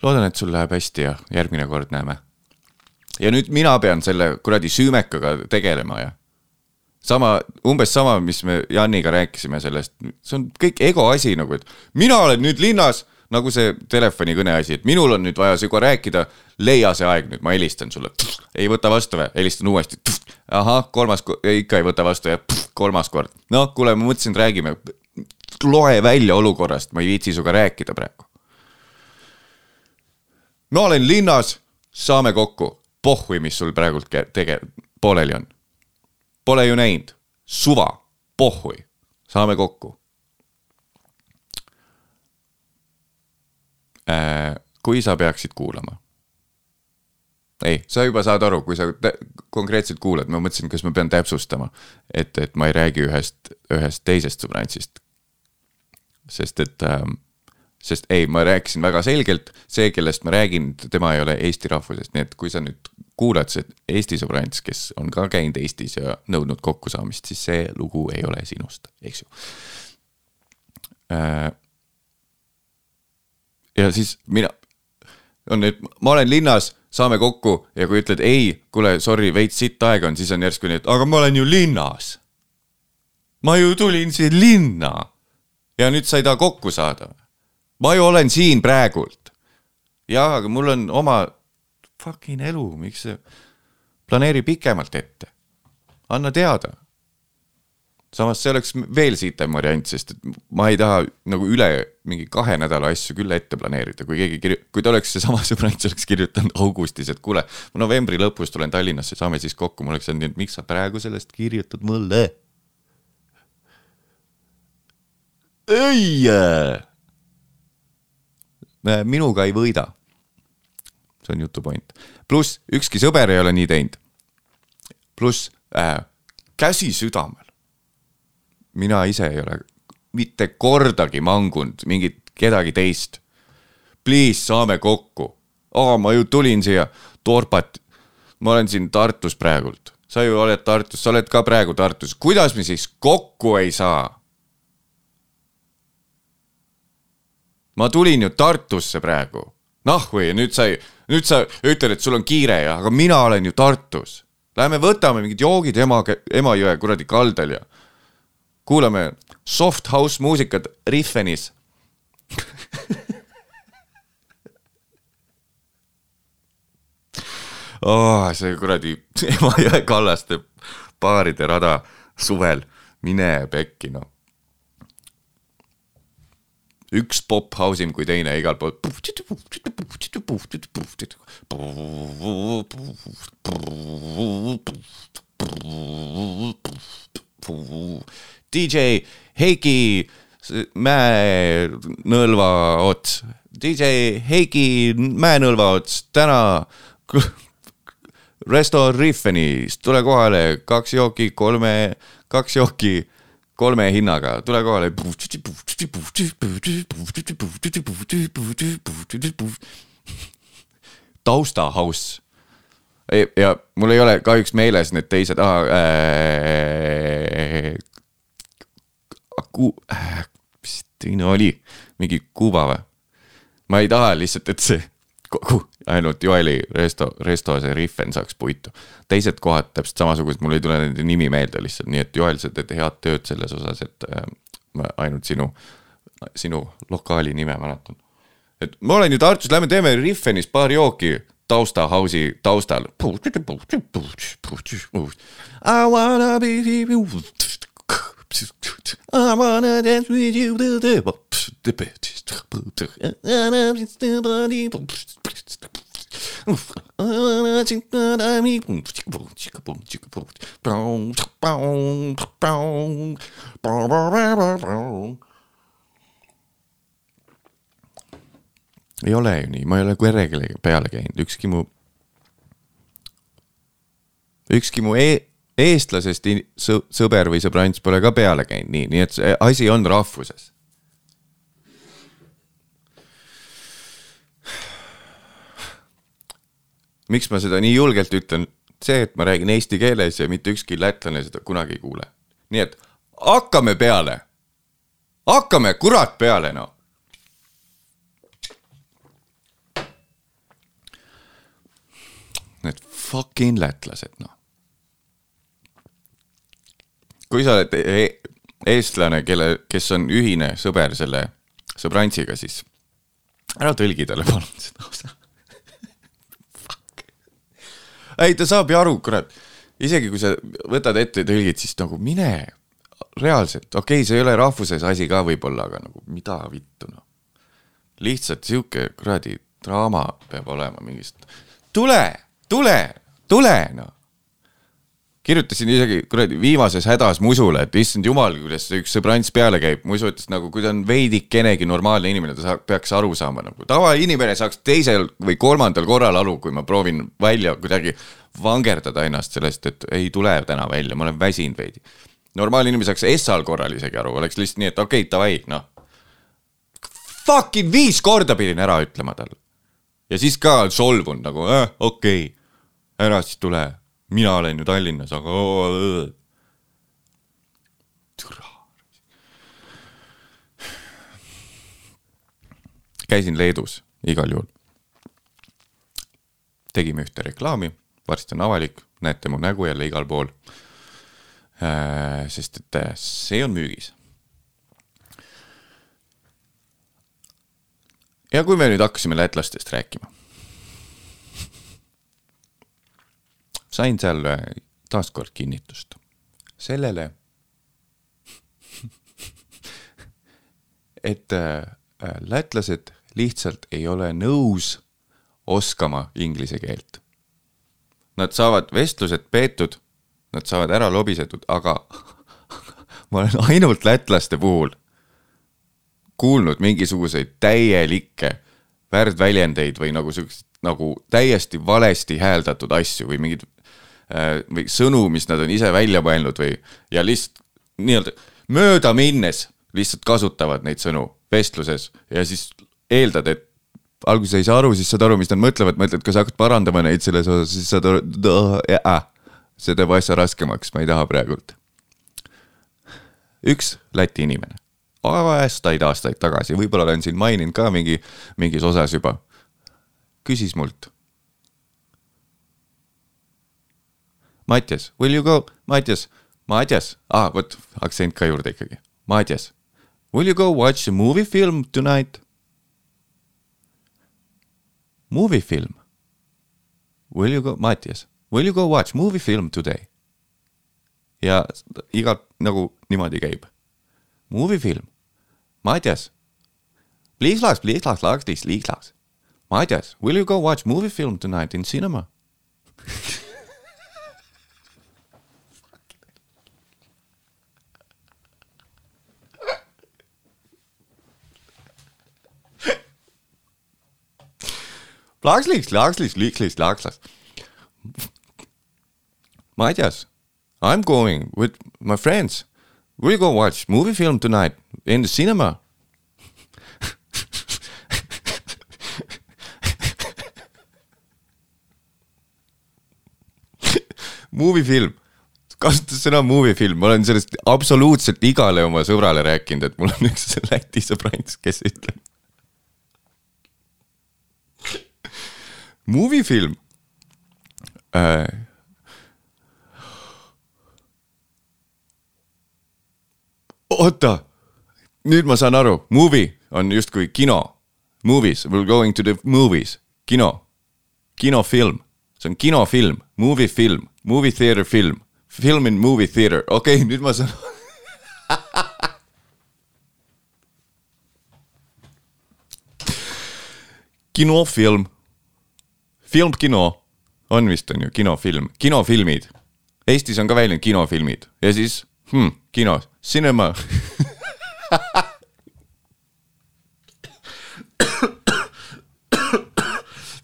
loodan, et sul läheb hästi ja järgmine kord näeme ja nüüd mina pean selle kuradi süümekaga tegelema ja sama, umbes sama, mis me Janiga rääkisime sellest, see on kõik ego asi nagu, et mina olen nüüd linnas, nagu see telefonikõne asi, et minul on nüüd vaja sinuga rääkida, leia see aeg nüüd, ma helistan sulle. ei võta vastu või, helistan uuesti. ahah, kolmas, ikka ei võta vastu ja kolmas kord. noh, kuule, ma mõtlesin, et räägime. loe välja olukorrast, ma ei viitsi sinuga rääkida praegu. ma olen linnas, saame kokku. pohhui, mis sul praegult tege-, pooleli on. Pole ju näinud, suva, pohhui, saame kokku. kui sa peaksid kuulama. ei, sa juba saad aru, kui sa konkreetselt kuulad, ma mõtlesin, kas ma pean täpsustama, et, et ma ei räägi ühest, ühest teisest sõbrantsist. sest et ähm, sest ei, ma rääkisin väga selgelt, see, kellest ma räägin, tema ei ole eesti rahvusest, nii et kui sa nüüd kuulad see Eesti sõbrants, kes on ka käinud Eestis ja nõudnud kokkusaamist, siis see lugu ei ole sinust, eks ju äh,. ja siis mina, on nüüd, ma olen linnas, saame kokku ja kui ütled ei, kuule, sorry, veits sitt aega on, siis on järsku nii, et aga ma olen ju linnas. ma ju tulin siia linna ja nüüd sa ei taha kokku saada ma ju olen siin praegult. jaa, aga mul on oma fucking elu, miks sa, planeeri pikemalt ette. anna teada. samas see oleks veel sitem variant, sest et ma ei taha nagu üle mingi kahe nädala asju küll ette planeerida, kui keegi kirju-, kui ta oleks seesama *laughs* sõbrants oleks kirjutanud augustis, et kuule, ma novembri lõpus tulen Tallinnasse, saame siis kokku, ma oleks öelnud nii, et miks sa praegu sellest kirjutad mulle? ei minuga ei võida. see on jutu point. pluss ükski sõber ei ole nii teinud. pluss äh, käsi südamel. mina ise ei ole mitte kordagi mangunud mingit kedagi teist. Please, saame kokku. aa, ma ju tulin siia Torpat. ma olen siin Tartus praegult. sa ju oled Tartus, sa oled ka praegu Tartus. kuidas me siis kokku ei saa? Ma tulin ju Tartusse praegu. noh, või nüüd sa, nüüd sa ütled, et sul on kiire ja, aga mina olen ju Tartus. Lähme võtame mingid joogid ema, Emajõe kuradi kaldal ja kuulame soft house muusikat Riffenis. *laughs* oh, see kuradi *laughs* Emajõe kallaste baaride rada suvel, mine pekki noh üks pop house im kui teine igal pool. DJ Heiki Mäenõlva ots, DJ Heiki Mäenõlva ots, täna Resto Riffenis, tule kohale, kaks jooki, kolme, kaks jooki kolme hinnaga, tule kohale. *laughs* tausta house. ja mul ei ole kahjuks meeles need teised ah,, äh, ku- äh, mis teine oli, mingi Kuuba või? ma ei taha lihtsalt, et see kogu ainult Joeli resto, resto see Riffen saaks puitu. teised kohad täpselt samasugused, mul ei tule nende nimi meelde lihtsalt, nii et Joel, sa teed head tööd selles osas, et äh, ma ainult sinu, sinu lokaali nime mäletan. et ma olen ju Tartus, lähme teeme Riffenis paar jooki tausta house'i taustal. I wanna be you. I wanna dance with you. Ei ole ju nii, ma ei ole kellelegi peale käinud, ükski mu, ükski mu e eestlasest sõber või sõbrants pole ka peale käinud. Nii, nii et see asi on rahvuses. Miks ma seda nii julgelt ütlen, see, et ma räägin eesti keeles ja mitte ükski lätlane seda kunagi ei kuule. nii et hakkame peale. hakkame kurat peale noh. Need fucking lätlased noh. kui sa oled e eestlane, kelle, kes on ühine sõber selle sõbrantsiga, siis ära tõlgi talle palun seda osa. ei, ta saab ju aru, kurat. isegi kui sa võtad ette ja tõlgid, siis nagu mine reaalselt, okei okay,, see ei ole rahvuses asi ka võib-olla, aga nagu mida vittu noh. lihtsalt sihuke kuradi draama peab olema mingist, tule, tule, tule noh. Kirjutasin isegi kuradi viimases hädas Musule, et issand jumal, kuidas see üks sõbrants peale käib, Musu ütles nagu, kui ta on veidikenegi normaalne inimene, ta saab, peaks aru saama nagu, tavainimene saaks teisel või kolmandal korral aru, kui ma proovin välja kuidagi vangerdada ennast sellest, et ei tule täna välja, ma olen väsinud veidi. normaalne inimene saaks esmal korral isegi aru, oleks lihtsalt nii, et okei okay,, davai, noh. Fucking viis korda pidin ära ütlema talle. ja siis ka solvunud nagu äh,, okei okay., ära siis tule, mina olen ju Tallinnas, aga türa. käisin Leedus igal juhul. tegime ühte reklaami, varsti on avalik, näete mu nägu jälle igal pool. sest et äh, see on müügis ja kui me nüüd hakkasime lätlastest rääkima, sain seal äh, taaskord kinnitust sellele, *laughs* et äh, äh, lätlased lihtsalt ei ole nõus oskama inglise keelt. Nad saavad vestlused peetud, nad saavad ära lobisetud, aga *laughs* ma olen ainult lätlaste puhul kuulnud mingisuguseid täielikke värdväljendeid või nagu siukseid nagu täiesti valesti hääldatud asju või mingid äh, või sõnu, mis nad on ise välja mõelnud või ja lihtsalt nii-öelda mööda minnes lihtsalt kasutavad neid sõnu vestluses ja siis eeldad, et alguses ei saa aru, siis saad aru, mis nad mõtlevad, mõtled, kas hakkad parandama neid selles osas, siis saad aru, see teeb asja raskemaks, ma ei taha praegult. üks Läti inimene, aastaid-aastaid tagasi, võib-olla olen siin maininud ka mingi, mingis osas juba, küsis mult. Mattias, will you go, Mattias, Mattias, ah vot aktsent ka juurde ikkagi, Mattias, will you go watch a movie film tonight? Movie film. Will you go, Mattias, will you go watch movie film today? ja iga nagu niimoodi käib. Movie film. Mattias. Please last, please last, last, please, last. Mattias, will you go watch movie film tonight in cinema? *laughs* Lakslis, Lakslis, Likslis, Lakslas. Mattias, I'm going with my friends. We'll go watch movie film tonight in the cinema. movie film, kasutas sõna movie film, ma olen sellest absoluutselt igale oma sõbrale rääkinud, et mul on üks Läti sõbrants, kes ütleb. Movie film äh,. oota, nüüd ma saan aru, movie on justkui kino. Movies, we are going to the movies, kino, kinofilm, see on kinofilm, movie film, movie theater film, film in movie theater, okei okay,, nüüd ma saan. *laughs* kinofilm film, kino on vist on ju kinofilm, kinofilmid. Eestis on ka väljend kinofilmid ja siis hmm, kinos, cinema. *coughs*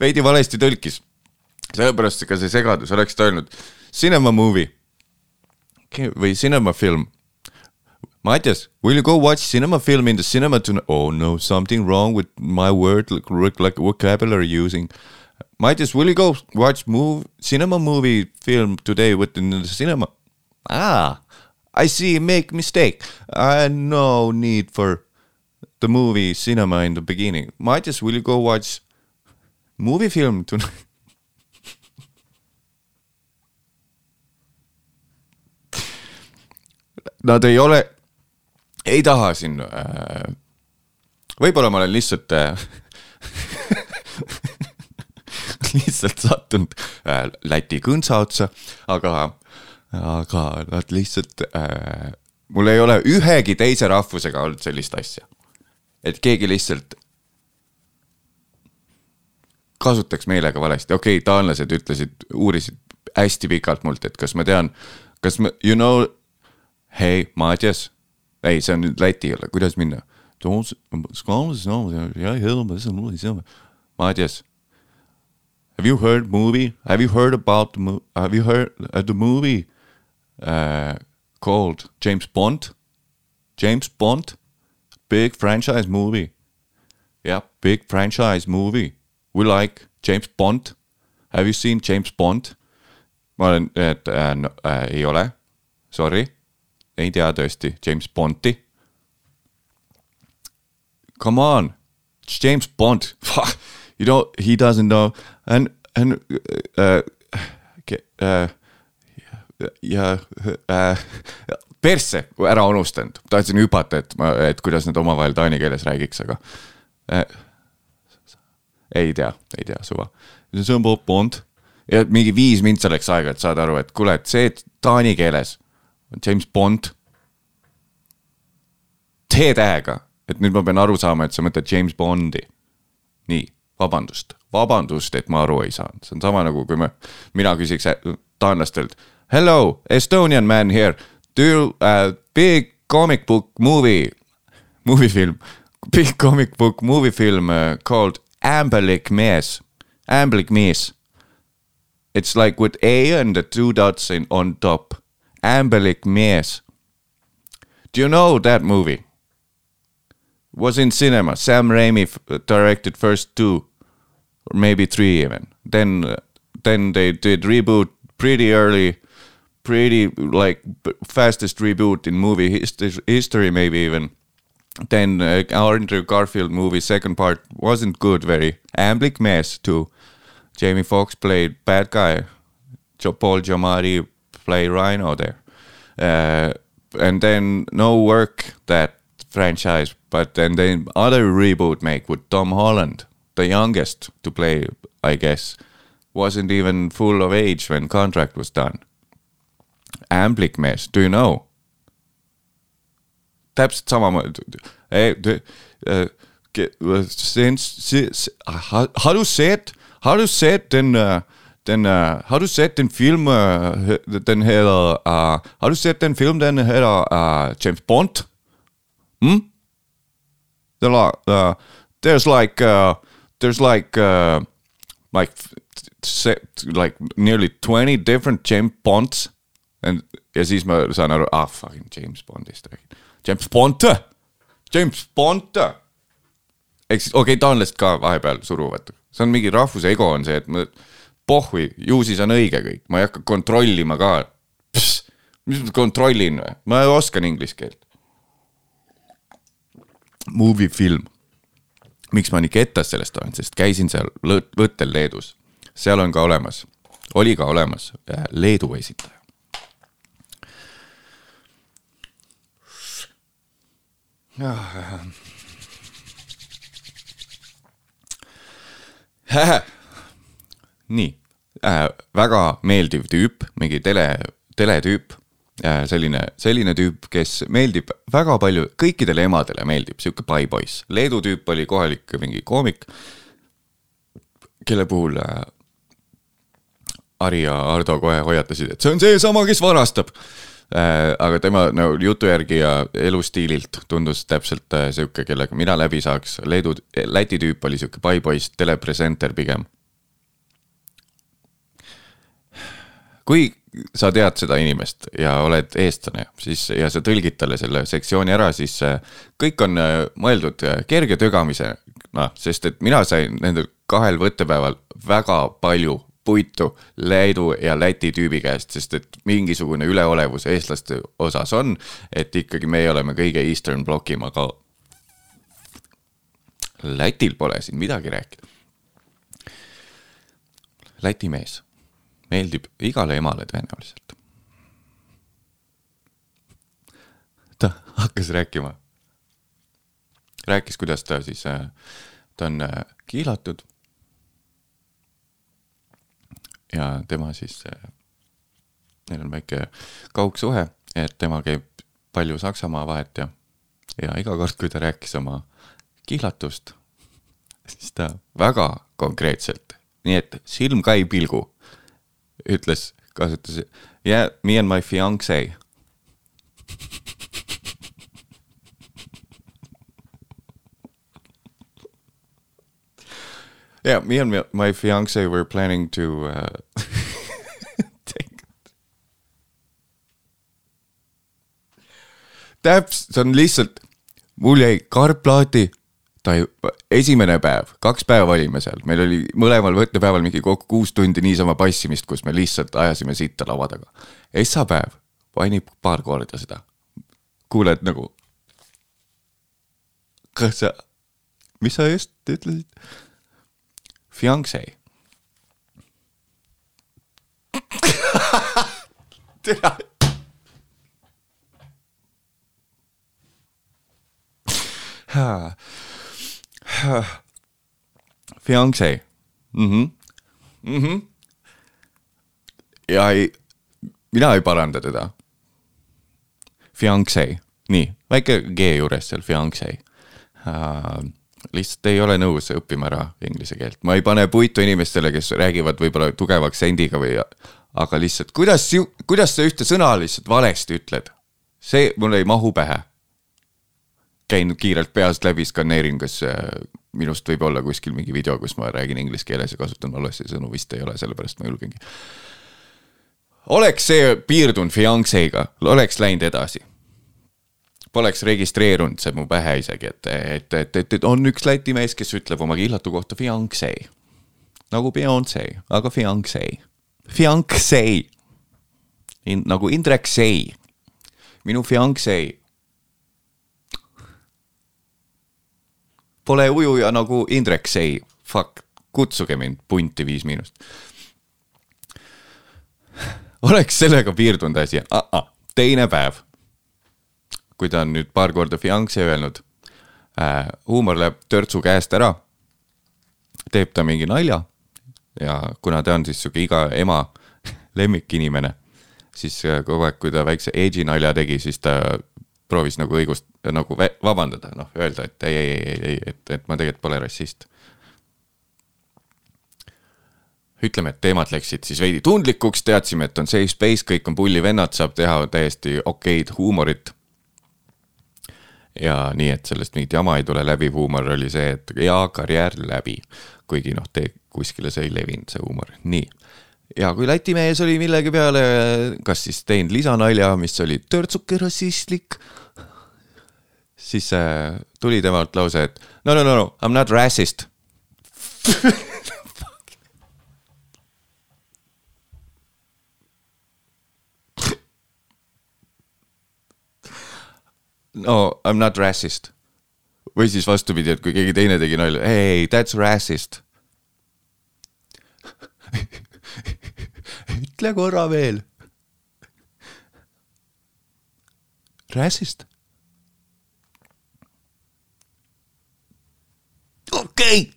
veidi valesti tõlkis, sellepärast ka see segadus, oleks ta öelnud cinema movie või cinema film. Mattias, will you go watch cinema film in the cinema tonight? Oh no, something wrong with my word like, like vocabulary using Mattias, will you go watch move cinema movie film today within the cinema? Ah, I see, make mistake uh,. no need for the movie cinema in the beginning. Mattias, will you go watch movie film tonight? *laughs* Nad ei ole, ei taha siin äh, võib-olla ma olen lihtsalt äh, *laughs* *laughs* lihtsalt sattunud äh, Läti kõntsa otsa, aga, aga nad lihtsalt äh,, mul ei ole ühegi teise rahvusega olnud sellist asja. et keegi lihtsalt kasutaks meelega valesti, okei okay,, taanlased ütlesid, uurisid hästi pikalt mult, et kas ma tean, kas ma, you know, hei, Matjas, ei, see on nüüd Läti jälle, kuidas minna? Matjas, have you heard movie, have you heard about the mo-, have you heard uh, the movie uh, called James Bond? James Bond, big franchise movie. Yeah, big franchise movie. We like James Bond. Have you seen James Bond? äh, no, äh, ei ole, sorry, ei tea tõesti James Bondi. Come on, it's James Bond, *laughs* you know he doesn't know and and uh, uh, ja äh, persse ära unustanud, tahtsin hüpata, et ma, et kuidas nad omavahel taani keeles räägiks, aga äh, ei tea, ei tea, suva. see on Bob Bond ja mingi viis mintsa läks aega, et saada aru, et kuule, et see taani keeles on James Bond. T-tähega, et nüüd ma pean aru saama, et sa mõtled James Bondi. nii, vabandust, vabandust, et ma aru ei saanud, see on sama nagu, kui me, mina küsiks äh, taanlastelt. Hello, Estonian man here, do you uh, big comic book movie, movie film, big comic book movie film uh, called Ambalik mees, Amblik mees It's like with A and the two dots in on top. Ambalik Mees. Do you know that movie? Was in cinema. Sam Raimi f- directed first two, or maybe three even. Then, uh, then they did reboot pretty early, pretty like fastest reboot in movie hist- history, maybe even. Then uh, Andrew Garfield movie second part wasn't good. Very Amblik Mess too. Jamie Foxx played bad guy. Paul Giamatti played Rhino there. Uh, and then no work that franchise, but then then other reboot make with Tom Holland, the youngest to play, I guess, wasn't even full of age when contract was done. Amblik Mess, do you know? täpselt samamoodi. uh, Since, since how, how to say it? How to say it then? Uh, then uh, how to say it in film? Uh, then heter uh, how to say it in film? Then heter uh, James Bond. Hmm. There are, uh, there's like uh, there's like uh, like like nearly twenty different James Bonds and ja siis ma saan aru, ah fucking James Bondist räägin. James Bond, James Bond. ehk siis okei okay,, taanlased ka vahepeal suruvad, see on mingi rahvuse ego on see, et ma, pohhui, ju siis on õige kõik, ma ei hakka kontrollima ka. mis ma kontrollin või, ma oskan inglise keelt. Movie film. miks ma nii kettas sellest olen, sest käisin seal lõ- võttel Leedus, seal on ka olemas, oli ka olemas äh, Leedu esindaja. *laughs* nii äh,, väga meeldiv tüüp, mingi tele, teletüüp äh,. selline, selline tüüp, kes meeldib väga palju, kõikidele emadele meeldib, sihuke paipoiss. Leedu tüüp oli kohalik mingi koomik, kelle puhul äh, Ari ja Ardo kohe hoiatasid, et see on seesama, kes varastab äh,. aga tema no jutu järgi ja elustiililt tundus täpselt äh, sihuke, kellega mina läbi saaks. Leedu, Läti tüüp oli sihuke paipoiss, telepresenter pigem. kui sa tead seda inimest ja oled eestlane, siis ja sa tõlgid talle selle sektsiooni ära, siis äh, kõik on äh, mõeldud äh, kerge tögamisena, sest et mina sain nendel kahel võttepäeval väga palju puitu Leedu ja Läti tüübi käest, sest et mingisugune üleolevus eestlaste osas on, et ikkagi meie oleme kõige Eastern blokim, aga Lätil pole siin midagi rääkida. Läti mees meeldib igale emale tõenäoliselt. ta hakkas rääkima, rääkis, kuidas ta siis, ta on äh, kiilatud. ja tema siis äh, neil on väike kaugsuhe, et tema käib palju Saksamaa vahet ja, ja iga kord, kui ta rääkis oma kihlatust, siis ta väga konkreetselt, nii et silm ka ei pilgu, ütles, kasutas yeah, me and my fiance. yeah, me and my fiance were planning to uh, *laughs* täpselt, see on lihtsalt, mul jäi karplaati, ta ei, esimene päev, kaks päeva olime seal, meil oli mõlemal võttepäeval mingi kokku kuus tundi niisama passimist, kus me lihtsalt ajasime sitta laua taga. esmapäev panin paar korda seda. kuuled nagu. kas sa, mis sa just ütlesid? Fiancé *laughs* tere Fiancé. -hmm. Mm -hmm. ja ei, mina ei paranda teda. Fiancé, nii, väike G juures seal, fiancé uh, lihtsalt ei ole nõus õppima ära inglise keelt, ma ei pane puitu inimestele, kes räägivad võib-olla tugeva aktsendiga või, aga lihtsalt kuidas, kuidas sa ühte sõna lihtsalt valesti ütled? see mul ei mahu pähe käin kiirelt peast läbi, skaneerin, kas äh, minust võib olla kuskil mingi video, kus ma räägin inglise keeles ja kasutan valesti sõnu, vist ei ole, sellepärast ma julgengi. oleks see piirdunud fiancé'ga, oleks läinud edasi. Poleks registreerunud see mu pähe isegi, et, et, et, et, et on üks Läti mees, kes ütleb oma kihlatu kohta fiancé. nagu Beyonce, aga fiancé. Fiancé. nagu Indrek Sei. minu fiancé Pole ujuja nagu Indrek Sei, fuck, kutsuge mind punti Viis Miinust. oleks sellega piirdunud asi ah, ah, teine päev. kui ta on nüüd paar korda fiancé öelnud äh,, huumor läheb törtsu käest ära. teeb ta mingi nalja ja kuna ta on siis sihuke iga ema *laughs* lemmikinimene, siis äh, kogu aeg, kui ta väikse edgy nalja tegi, siis ta proovis nagu õigust, nagu vabandada, noh, öelda, et ei, ei, ei, ei, et, et ma tegelikult pole rassist. ütleme, et teemad läksid siis veidi tundlikuks, teadsime, et on safe space, kõik on pullivennad, saab teha täiesti okeid huumorit. ja nii, et sellest mingit jama ei tule läbi, huumor oli see, et jaa, karjäär läbi. kuigi noh, te kuskile see ei levinud, see huumor, nii ja kui Läti mees oli millegi peale kas siis teinud lisanalja, mis oli törtsuke rassistlik, siis äh, tuli temalt lause, et no, no, no, no, I m not racist no I m not racist. või siis vastupidi, et kui keegi teine tegi nalja, hey, that's racist ütle korra veel. Räsist. okei okay..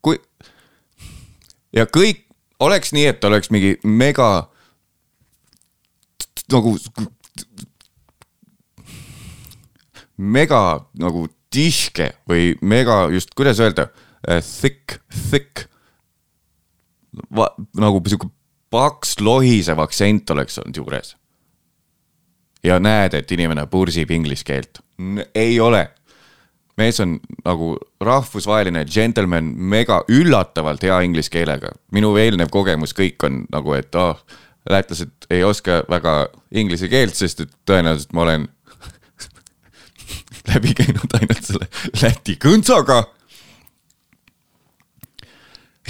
kui ja kõik oleks nii, et oleks mingi mega nagu mega nagu tihke või mega just, kuidas öelda thick, thick. nagu sihuke paks lohisev aktsent oleks olnud juures. ja näed, et inimene pursib inglise keelt. ei ole. mees on nagu rahvusvaheline džentelmen, mega üllatavalt hea inglise keelega. minu eelnev kogemus kõik on nagu, et oh, lätlased ei oska väga inglise keelt, sest et tõenäoliselt ma olen *laughs* läbi käinud ainult selle Läti kõntsaga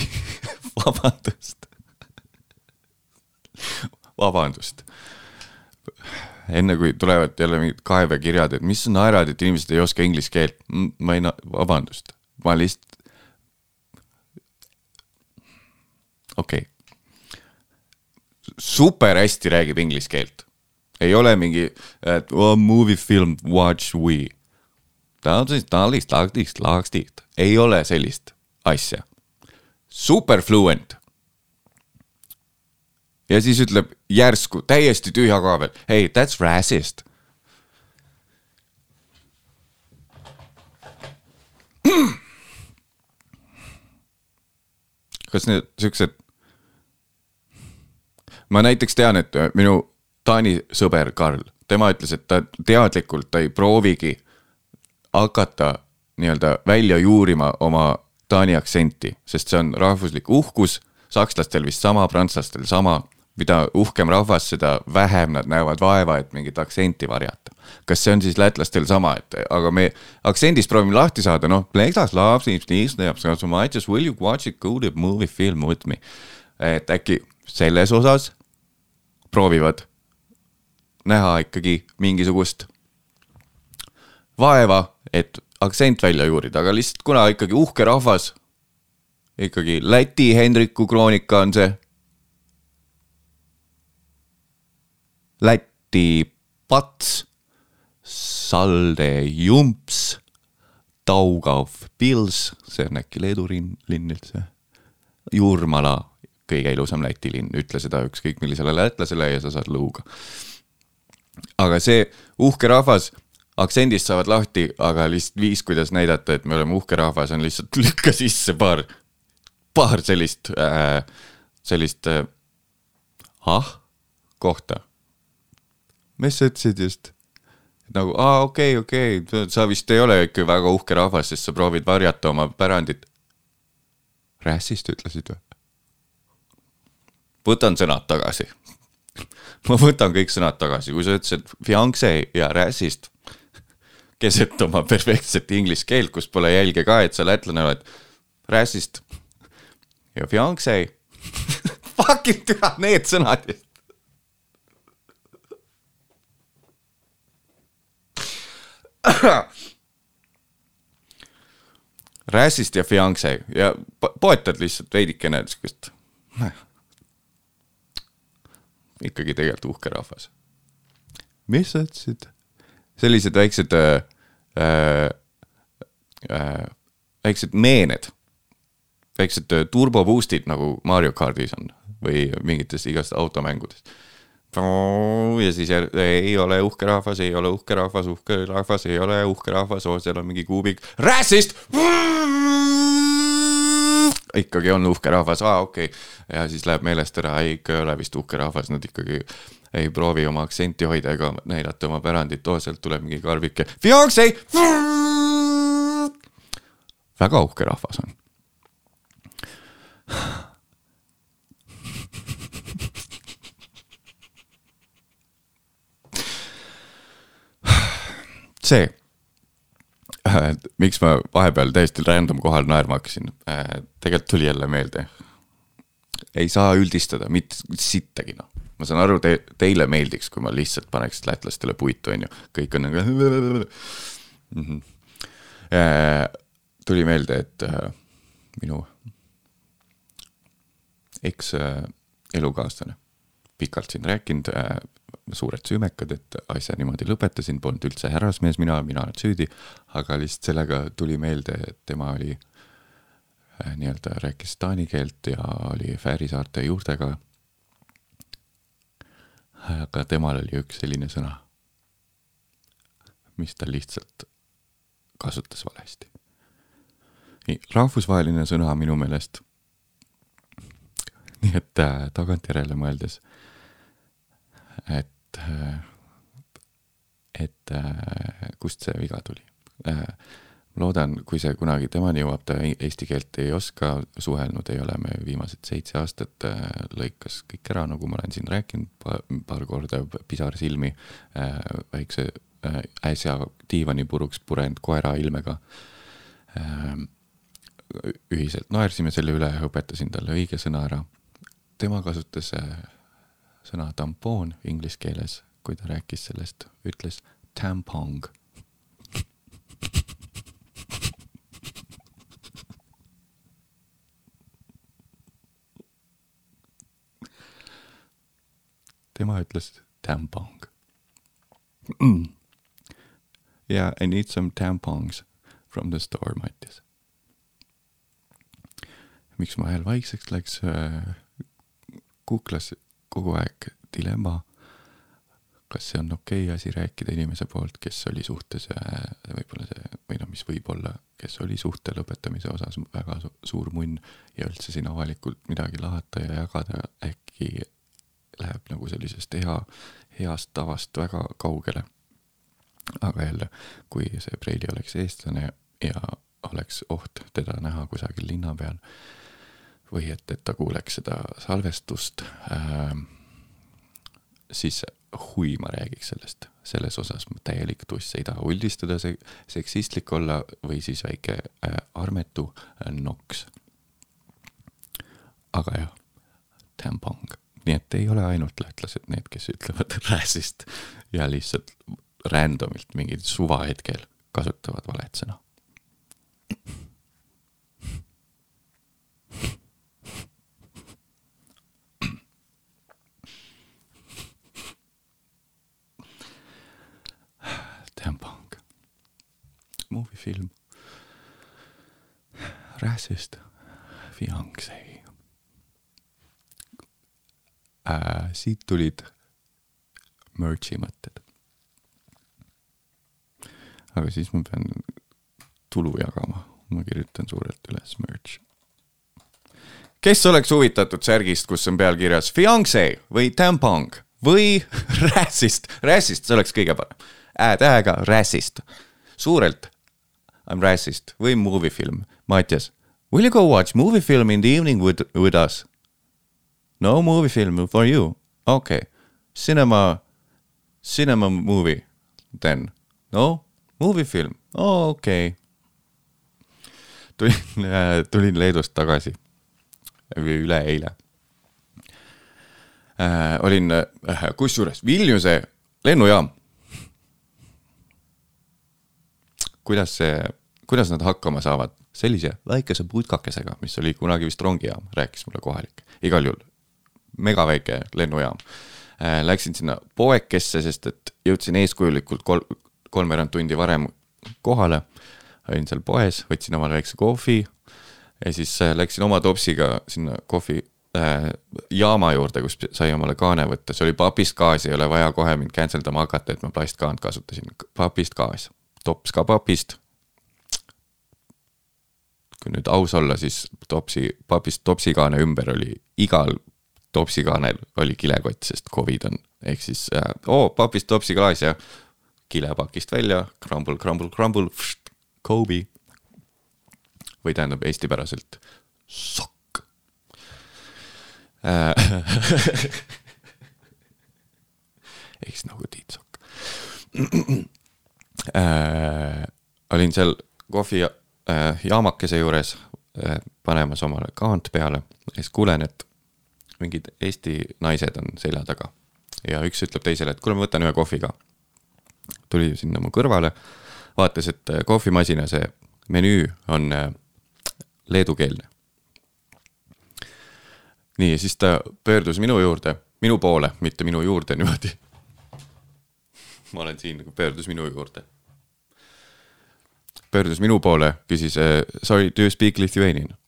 *laughs* vabandust. vabandust. enne kui tulevad jälle mingid kaebekirjad, et mis sa naerad, et inimesed ei oska inglise keelt. ma ei, vabandust, ma lihtsalt. okei okay. super hästi räägib inglise keelt. ei ole mingi, et oh, movie film, watch we. ei ole sellist asja. Super fluent. ja siis ütleb järsku täiesti tühja koha peal, hey that's racist. kas need siuksed ma näiteks tean, et minu Taani sõber Karl, tema ütles, et ta teadlikult, ta ei proovigi hakata nii-öelda välja juurima oma Taani aktsenti, sest see on rahvuslik uhkus, sakslastel vist sama, prantslastel sama, mida uhkem rahvas, seda vähem nad näevad vaeva, et mingit aktsenti varjata. kas see on siis lätlastel sama, et aga me aktsendist proovime lahti saada, noh, will you watch a good movie film with me. et äkki selles osas proovivad näha ikkagi mingisugust vaeva, et aktsent välja juurida, aga lihtsalt kuna ikkagi uhke rahvas, ikkagi Läti Hendriku kroonika on see. Läti pats, Salde jumps, Daugava pils, see on äkki Leedu linn, linn üldse. Jurmala, kõige ilusam Läti linn, ütle seda ükskõik millisele lätlasele ja sa saad lõuga. aga see uhke rahvas, aktsendist saavad lahti, aga lihtsalt viis, kuidas näidata, et me oleme uhke rahvas, on lihtsalt *laughs* lükka sisse paar, paar sellist äh,, sellist äh, ah kohta. mis sa ütlesid just? nagu aa, okei okay,, okei okay., sa vist ei ole ikka väga uhke rahvas, sest sa proovid varjata oma pärandit. Rässist ütlesid või? võtan sõnad tagasi. *laughs* ma võtan kõik sõnad tagasi, kui sa ütlesid fiancé ja rässist keset oma *laughs* perfektset inglise keelt, kus pole jälge ka, et sa lätlane oled. rässist ja fiancé. *laughs* Fucking türa need sõnad *coughs* just. rässist ja fiancé ja po- poetad lihtsalt veidikene siukest. *laughs* ikkagi tegelikult uhke rahvas. mis sa ütlesid? sellised väiksed äh, väiksed meened, väiksed äh, turbo boost'id nagu Mario kardis on või mingites igast automängudes. ja siis jär- ei ole uhke rahvas, ei ole uhke rahvas, uhke rahvas ei ole uhke rahvas, oo seal on mingi kuubik, rässist. ikkagi on uhke rahvas, aa okei okay. ja siis läheb meelest ära, ei ikka ei ole vist uhke rahvas, nad ikkagi ei proovi oma aktsenti hoida ega näidata oma pärandit, oo sealt tuleb mingi fiancé. väga uhke rahvas on. see, miks ma vahepeal täiesti random kohal naerma hakkasin, tegelikult tuli jälle meelde. ei saa üldistada mitte sittagi noh, ma saan aru te,, teile meeldiks, kui ma lihtsalt paneks lätlastele puitu, onju, kõik on nagu mm. -hmm. tuli meelde, et äh, minu eks äh, pikalt siin rääkinud suured süümekad, et asja niimoodi lõpetasin, polnud üldse härrasmees mina, mina olen süüdi, aga lihtsalt sellega tuli meelde, et tema oli nii-öelda rääkis taani keelt ja oli Fääri saarte juurtega. Aga temal oli üks selline sõna, mis ta lihtsalt kasutas valesti. rahvusvaheline sõna minu meelest. nii et äh, tagantjärele mõeldes, et, et äh, kust see viga tuli äh, loodan, kui see kunagi temani jõuab, ta eesti keelt ei oska, suhelnud ei ole me viimased seitse aastat, lõikas kõik ära, nagu ma olen siin rääkinud pa- paar korda, pisar silmi, väikse äh, äsja diivani puruks purenud koera ilmega. ühiselt naersime selle üle õpetasin talle õige sõna ära. tema kasutas äh, sõna tampoon inglise keeles, kui ta rääkis sellest, ütles tampong tema ütles tampong. *clears throat* Yeah, I need some tampons from the store, Mattias. miks mu hääl vaikseks läks äh,, kuklas kogu aeg dilemma kas see on okei okay asi rääkida inimese poolt, kes oli suhtes ja võib-olla see, või noh, mis võib olla, kes oli suhte lõpetamise osas väga su suur munn ja üldse siin avalikult midagi lahata ja jagada, äkki läheb nagu sellisest hea, heast tavast väga kaugele. aga jälle, kui see Preili oleks eestlane ja oleks oht teda näha kusagil linna peal või et, et ta kuuleks seda salvestust äh,, siis hui ma räägiks sellest, selles osas täielik tuss, ei taha uldistada, seksistlik olla või siis väike äh, armetu äh, noks. aga jah, tampong, nii et ei ole ainult lätlased need, kes ütlevad *laughs* rääsist ja lihtsalt random'ilt mingil suvahetkel kasutavad valet sõna Tampong. Moviefilm. Racist fiancé äh,. siit tulid merch'i mõtted. aga siis ma pean tulu jagama, ma kirjutan suurelt üles merch. kes oleks huvitatud särgist, kus on pealkirjas fiancé või tampong või *laughs* racist, racist, see oleks kõige parem ä-tähega racist. suurelt I m racist või movie film. Mattias, will you go watch movie film in the evening with, with us? No movie film for you. Okei. Okay., cinema, cinema movie then. no? Movie film, okei. Okay.. tulin äh,, tulin Leedust tagasi. Üleeile. Äh,. olin äh, kusjuures Vilniuse lennujaam. Kuidas see, kuidas nad hakkama saavad? Sellise väikese putkakesega, mis oli kunagi vist rongijaam, rääkis mulle kohalik, igal juhul megaväike lennujaam. Äh, läksin sinna poekesse, sest et jõudsin eeskujulikult kol-, kolmveerand tundi varem kohale. olin seal poes, võtsin omale väikse kohvi ja siis äh, läksin oma topsiga sinna kohvi äh, jaama juurde, kus sai omale kaane võtta, see oli papist gaas, ei ole vaja kohe mind cancel dama hakata, et ma plastkaant kasutasin, papist gaas tops ka papist. kui nüüd aus olla, siis topsi, papist topsikaane ümber oli igal topsikaanel oli kilekott, sest Covid on, ehk siis äh, oo, papist topsiklaas ja kile pakist välja, crumble, crumble, crumble, Kobe. või tähendab eestipäraselt sokk äh, *laughs* ehk siis nagu Tiit Sokk *clears throat* äh, olin seal kohvi äh, jaamakese juures äh, panemas omale kaant peale ja siis kuulen, et mingid Eesti naised on selja taga. ja üks ütleb teisele, et kuule, ma võtan ühe kohvi ka. tuli sinna mu kõrvale, vaatas, et äh, kohvimasina see menüü on äh, leedukeelne. nii, siis ta pöördus minu juurde, minu poole, mitte minu juurde *laughs* niimoodi ma olen siin, pöördus minu juurde. pöördus minu poole, küsis eh, sorry, do you speak Lithuanian?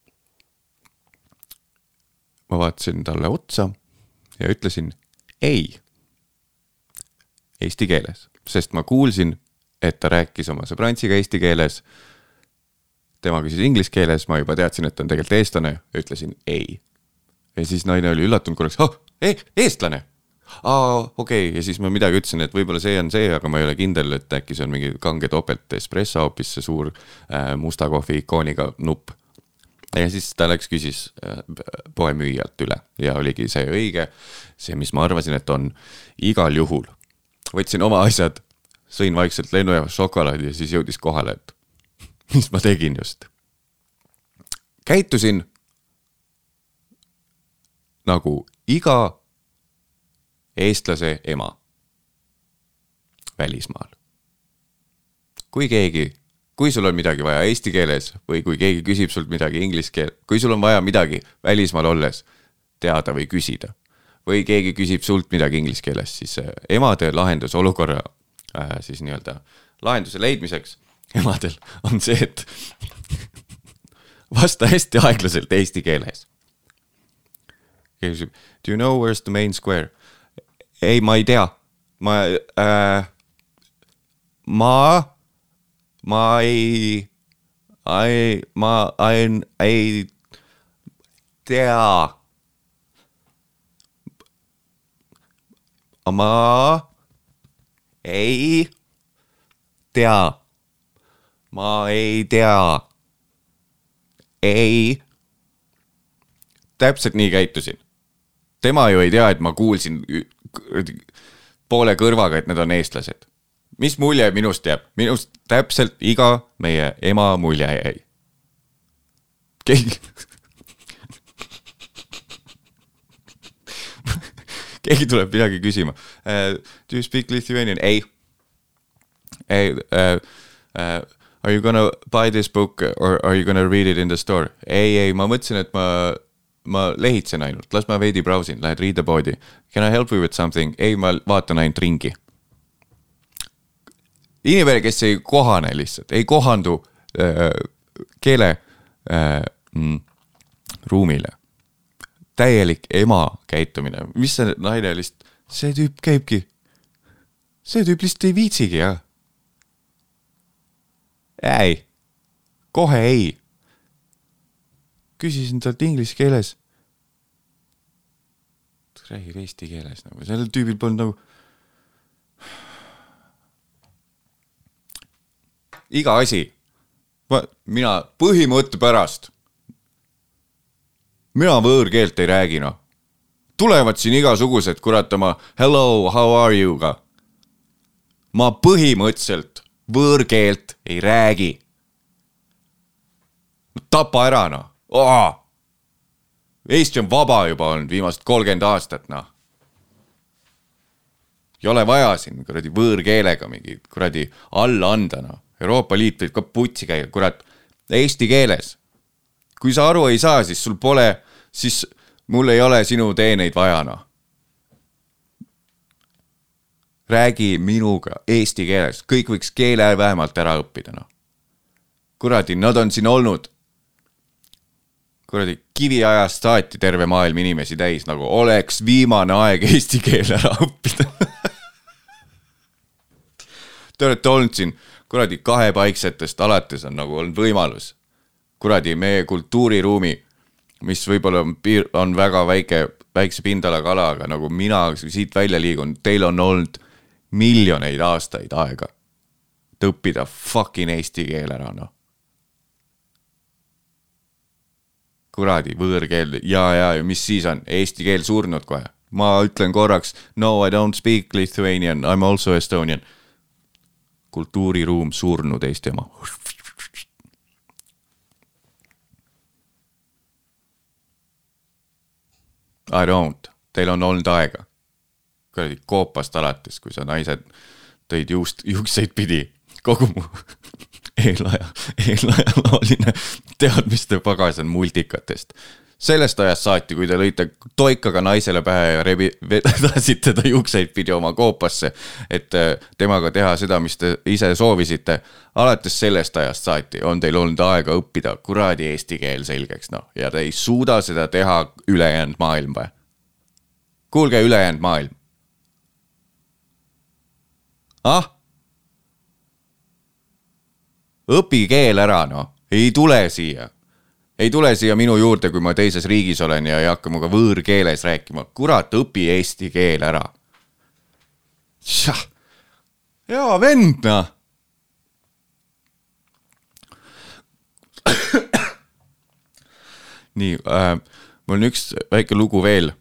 Ma vaatasin talle otsa ja ütlesin ei. Eesti keeles, sest ma kuulsin, et ta rääkis oma sõbrantsiga eesti keeles. tema küsis inglise keeles, ma juba teadsin, et ta on tegelikult eestlane, ütlesin ei. ja siis naine oli üllatunud korraks, ah, eestlane aa, okei okay. ja siis ma midagi ütlesin, et võib-olla see on see, aga ma ei ole kindel, et äkki see on mingi kange topelt espresso hoopis see suur äh, musta kohvi ikooniga nupp. Ja siis ta läks, küsis äh, poemüüjalt üle ja oligi see õige, see, mis ma arvasin, et on igal juhul. võtsin oma asjad, sõin vaikselt lennujaamas šokolaadi ja siis jõudis kohale, et *laughs* mis ma tegin just. käitusin nagu iga eestlase ema välismaal. kui keegi, kui sul on midagi vaja eesti keeles või kui keegi küsib sult midagi inglise keeles, kui sul on vaja midagi välismaal olles teada või küsida või keegi küsib sult midagi inglise keeles, siis äh, emade lahendus olukorra äh, siis nii-öelda lahenduse leidmiseks *laughs* emadel on see, et *laughs* vasta hästi aeglaselt eesti keeles. keegi küsib, do you know where's the main square? ei, ma ei tea, ma äh,, ma, ma ei, ei, ma ei, ei tea. ma ei tea. ma ei tea. ei. täpselt nii käitusin. tema ju ei tea, et ma kuulsin poole kõrvaga, et need on eestlased. Mis mulje minust jääb? minust täpselt iga meie ema mulje jäi. keegi keegi tuleb midagi küsima uh,. Do you speak Lithuanian? ei. ei uh,. Uh, are you gonna buy this book or are you gonna read it in the store? ei, ei, ma mõtlesin, et ma, ma lehitsen ainult, las ma veidi brausin, lähed riidepoodi. Can I help you with something? ei, ma vaatan ainult ringi. inimene, kes ei kohane lihtsalt, ei kohandu äh, keele äh, ruumile täielik ema käitumine, mis see naine lihtsalt, see tüüp käibki, see tüüp lihtsalt ei viitsigi jah. ei, kohe ei. küsisin talt inglise keeles. räägib eesti keeles nagu, sellel tüübil polnud nagu. Iga asi, mina põhimõtte pärast mina võõrkeelt ei räägi noh. tulevad siin igasugused kurat oma hello, how are you'ga. ma põhimõtteliselt võõrkeelt ei räägi. tapa ära noh oh!. Eesti on vaba juba olnud viimased kolmkümmend aastat noh. ei ole vaja siin kuradi võõrkeelega mingi kuradi alla anda noh. Euroopa Liit võib ka putsi käia, kurat, eesti keeles kui sa aru ei saa, siis sul pole, siis mul ei ole sinu teeneid vaja, noh. räägi minuga eesti keeles, kõik võiks keele vähemalt ära õppida, noh. kuradi, nad on siin olnud kuradi kiviajast saati terve maailm inimesi täis, nagu oleks viimane aeg eesti keel ära õppida. *laughs* Te olete olnud siin kuradi kahepaiksetest alates on nagu olnud võimalus kuradi meie kultuuriruumi, mis võib-olla on piir, on väga väike, väikse pindalaga ala, aga nagu mina siit välja liigun, teil on olnud miljoneid aastaid aega, et õppida fucking eesti keel ära, noh. kuradi võõrkeel ja, ja, ja mis siis on, eesti keel surnud kohe. ma ütlen korraks no I don't speak Lithuanian, I m also Estonian. Kultuuriruum surnud Eesti oma I don't, teil on olnud aega. kuradi koopast alates, kui sa naised tõid juust, juukseid pidi, kogu mu *laughs* eelaja, eelajalooline teadmiste pagas on multikatest. Sellest ajast saati, kui te lõite toikaga naisele pähe ja rebi, vedasite *laughs* ta juukseid pidi oma koopasse, et äh, temaga teha seda, mis te ise soovisite. alates sellest ajast saati on teil olnud aega õppida kuradi eesti keel selgeks, noh, ja te ei suuda seda teha ülejäänud maailm või? kuulge, ülejäänud maailm. ah? õpi keel ära, noh, ei tule siia. Ei tule siia minu juurde, kui ma teises riigis olen ja ei hakka minuga võõrkeeles rääkima. kurat, õpi eesti keel ära. hea vend, noh. *coughs* nii äh,, mul on üks väike lugu veel äh,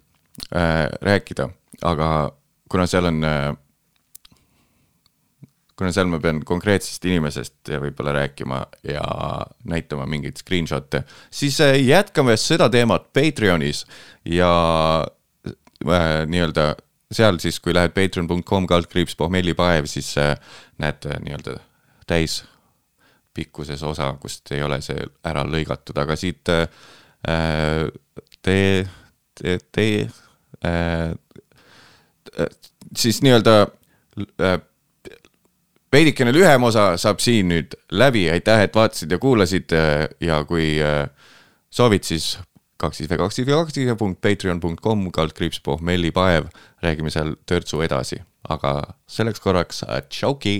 rääkida, aga kuna seal on äh, kuna seal ma pean konkreetsest inimesest võib-olla rääkima ja näitama mingeid screenshot'e, siis äh, jätkame seda teemat Patreonis ja äh, nii-öelda seal siis, kui lähed patreon.com kaldkriips pohmellipaev, siis äh, näed nii-öelda täis pikkuses osa, kust ei ole see ära lõigatud, aga siit äh, te, te, te äh, siis nii-öelda äh, veidikene lühem osa saab siin nüüd läbi, aitäh, et vaatasid ja kuulasid. Äh, ja kui äh, soovid siis kaks siis V kaks siis V kaks siis punkt patreon punkt kom kaldkriips pohmellipaev, räägime seal törtsu edasi, aga selleks korraks tšauki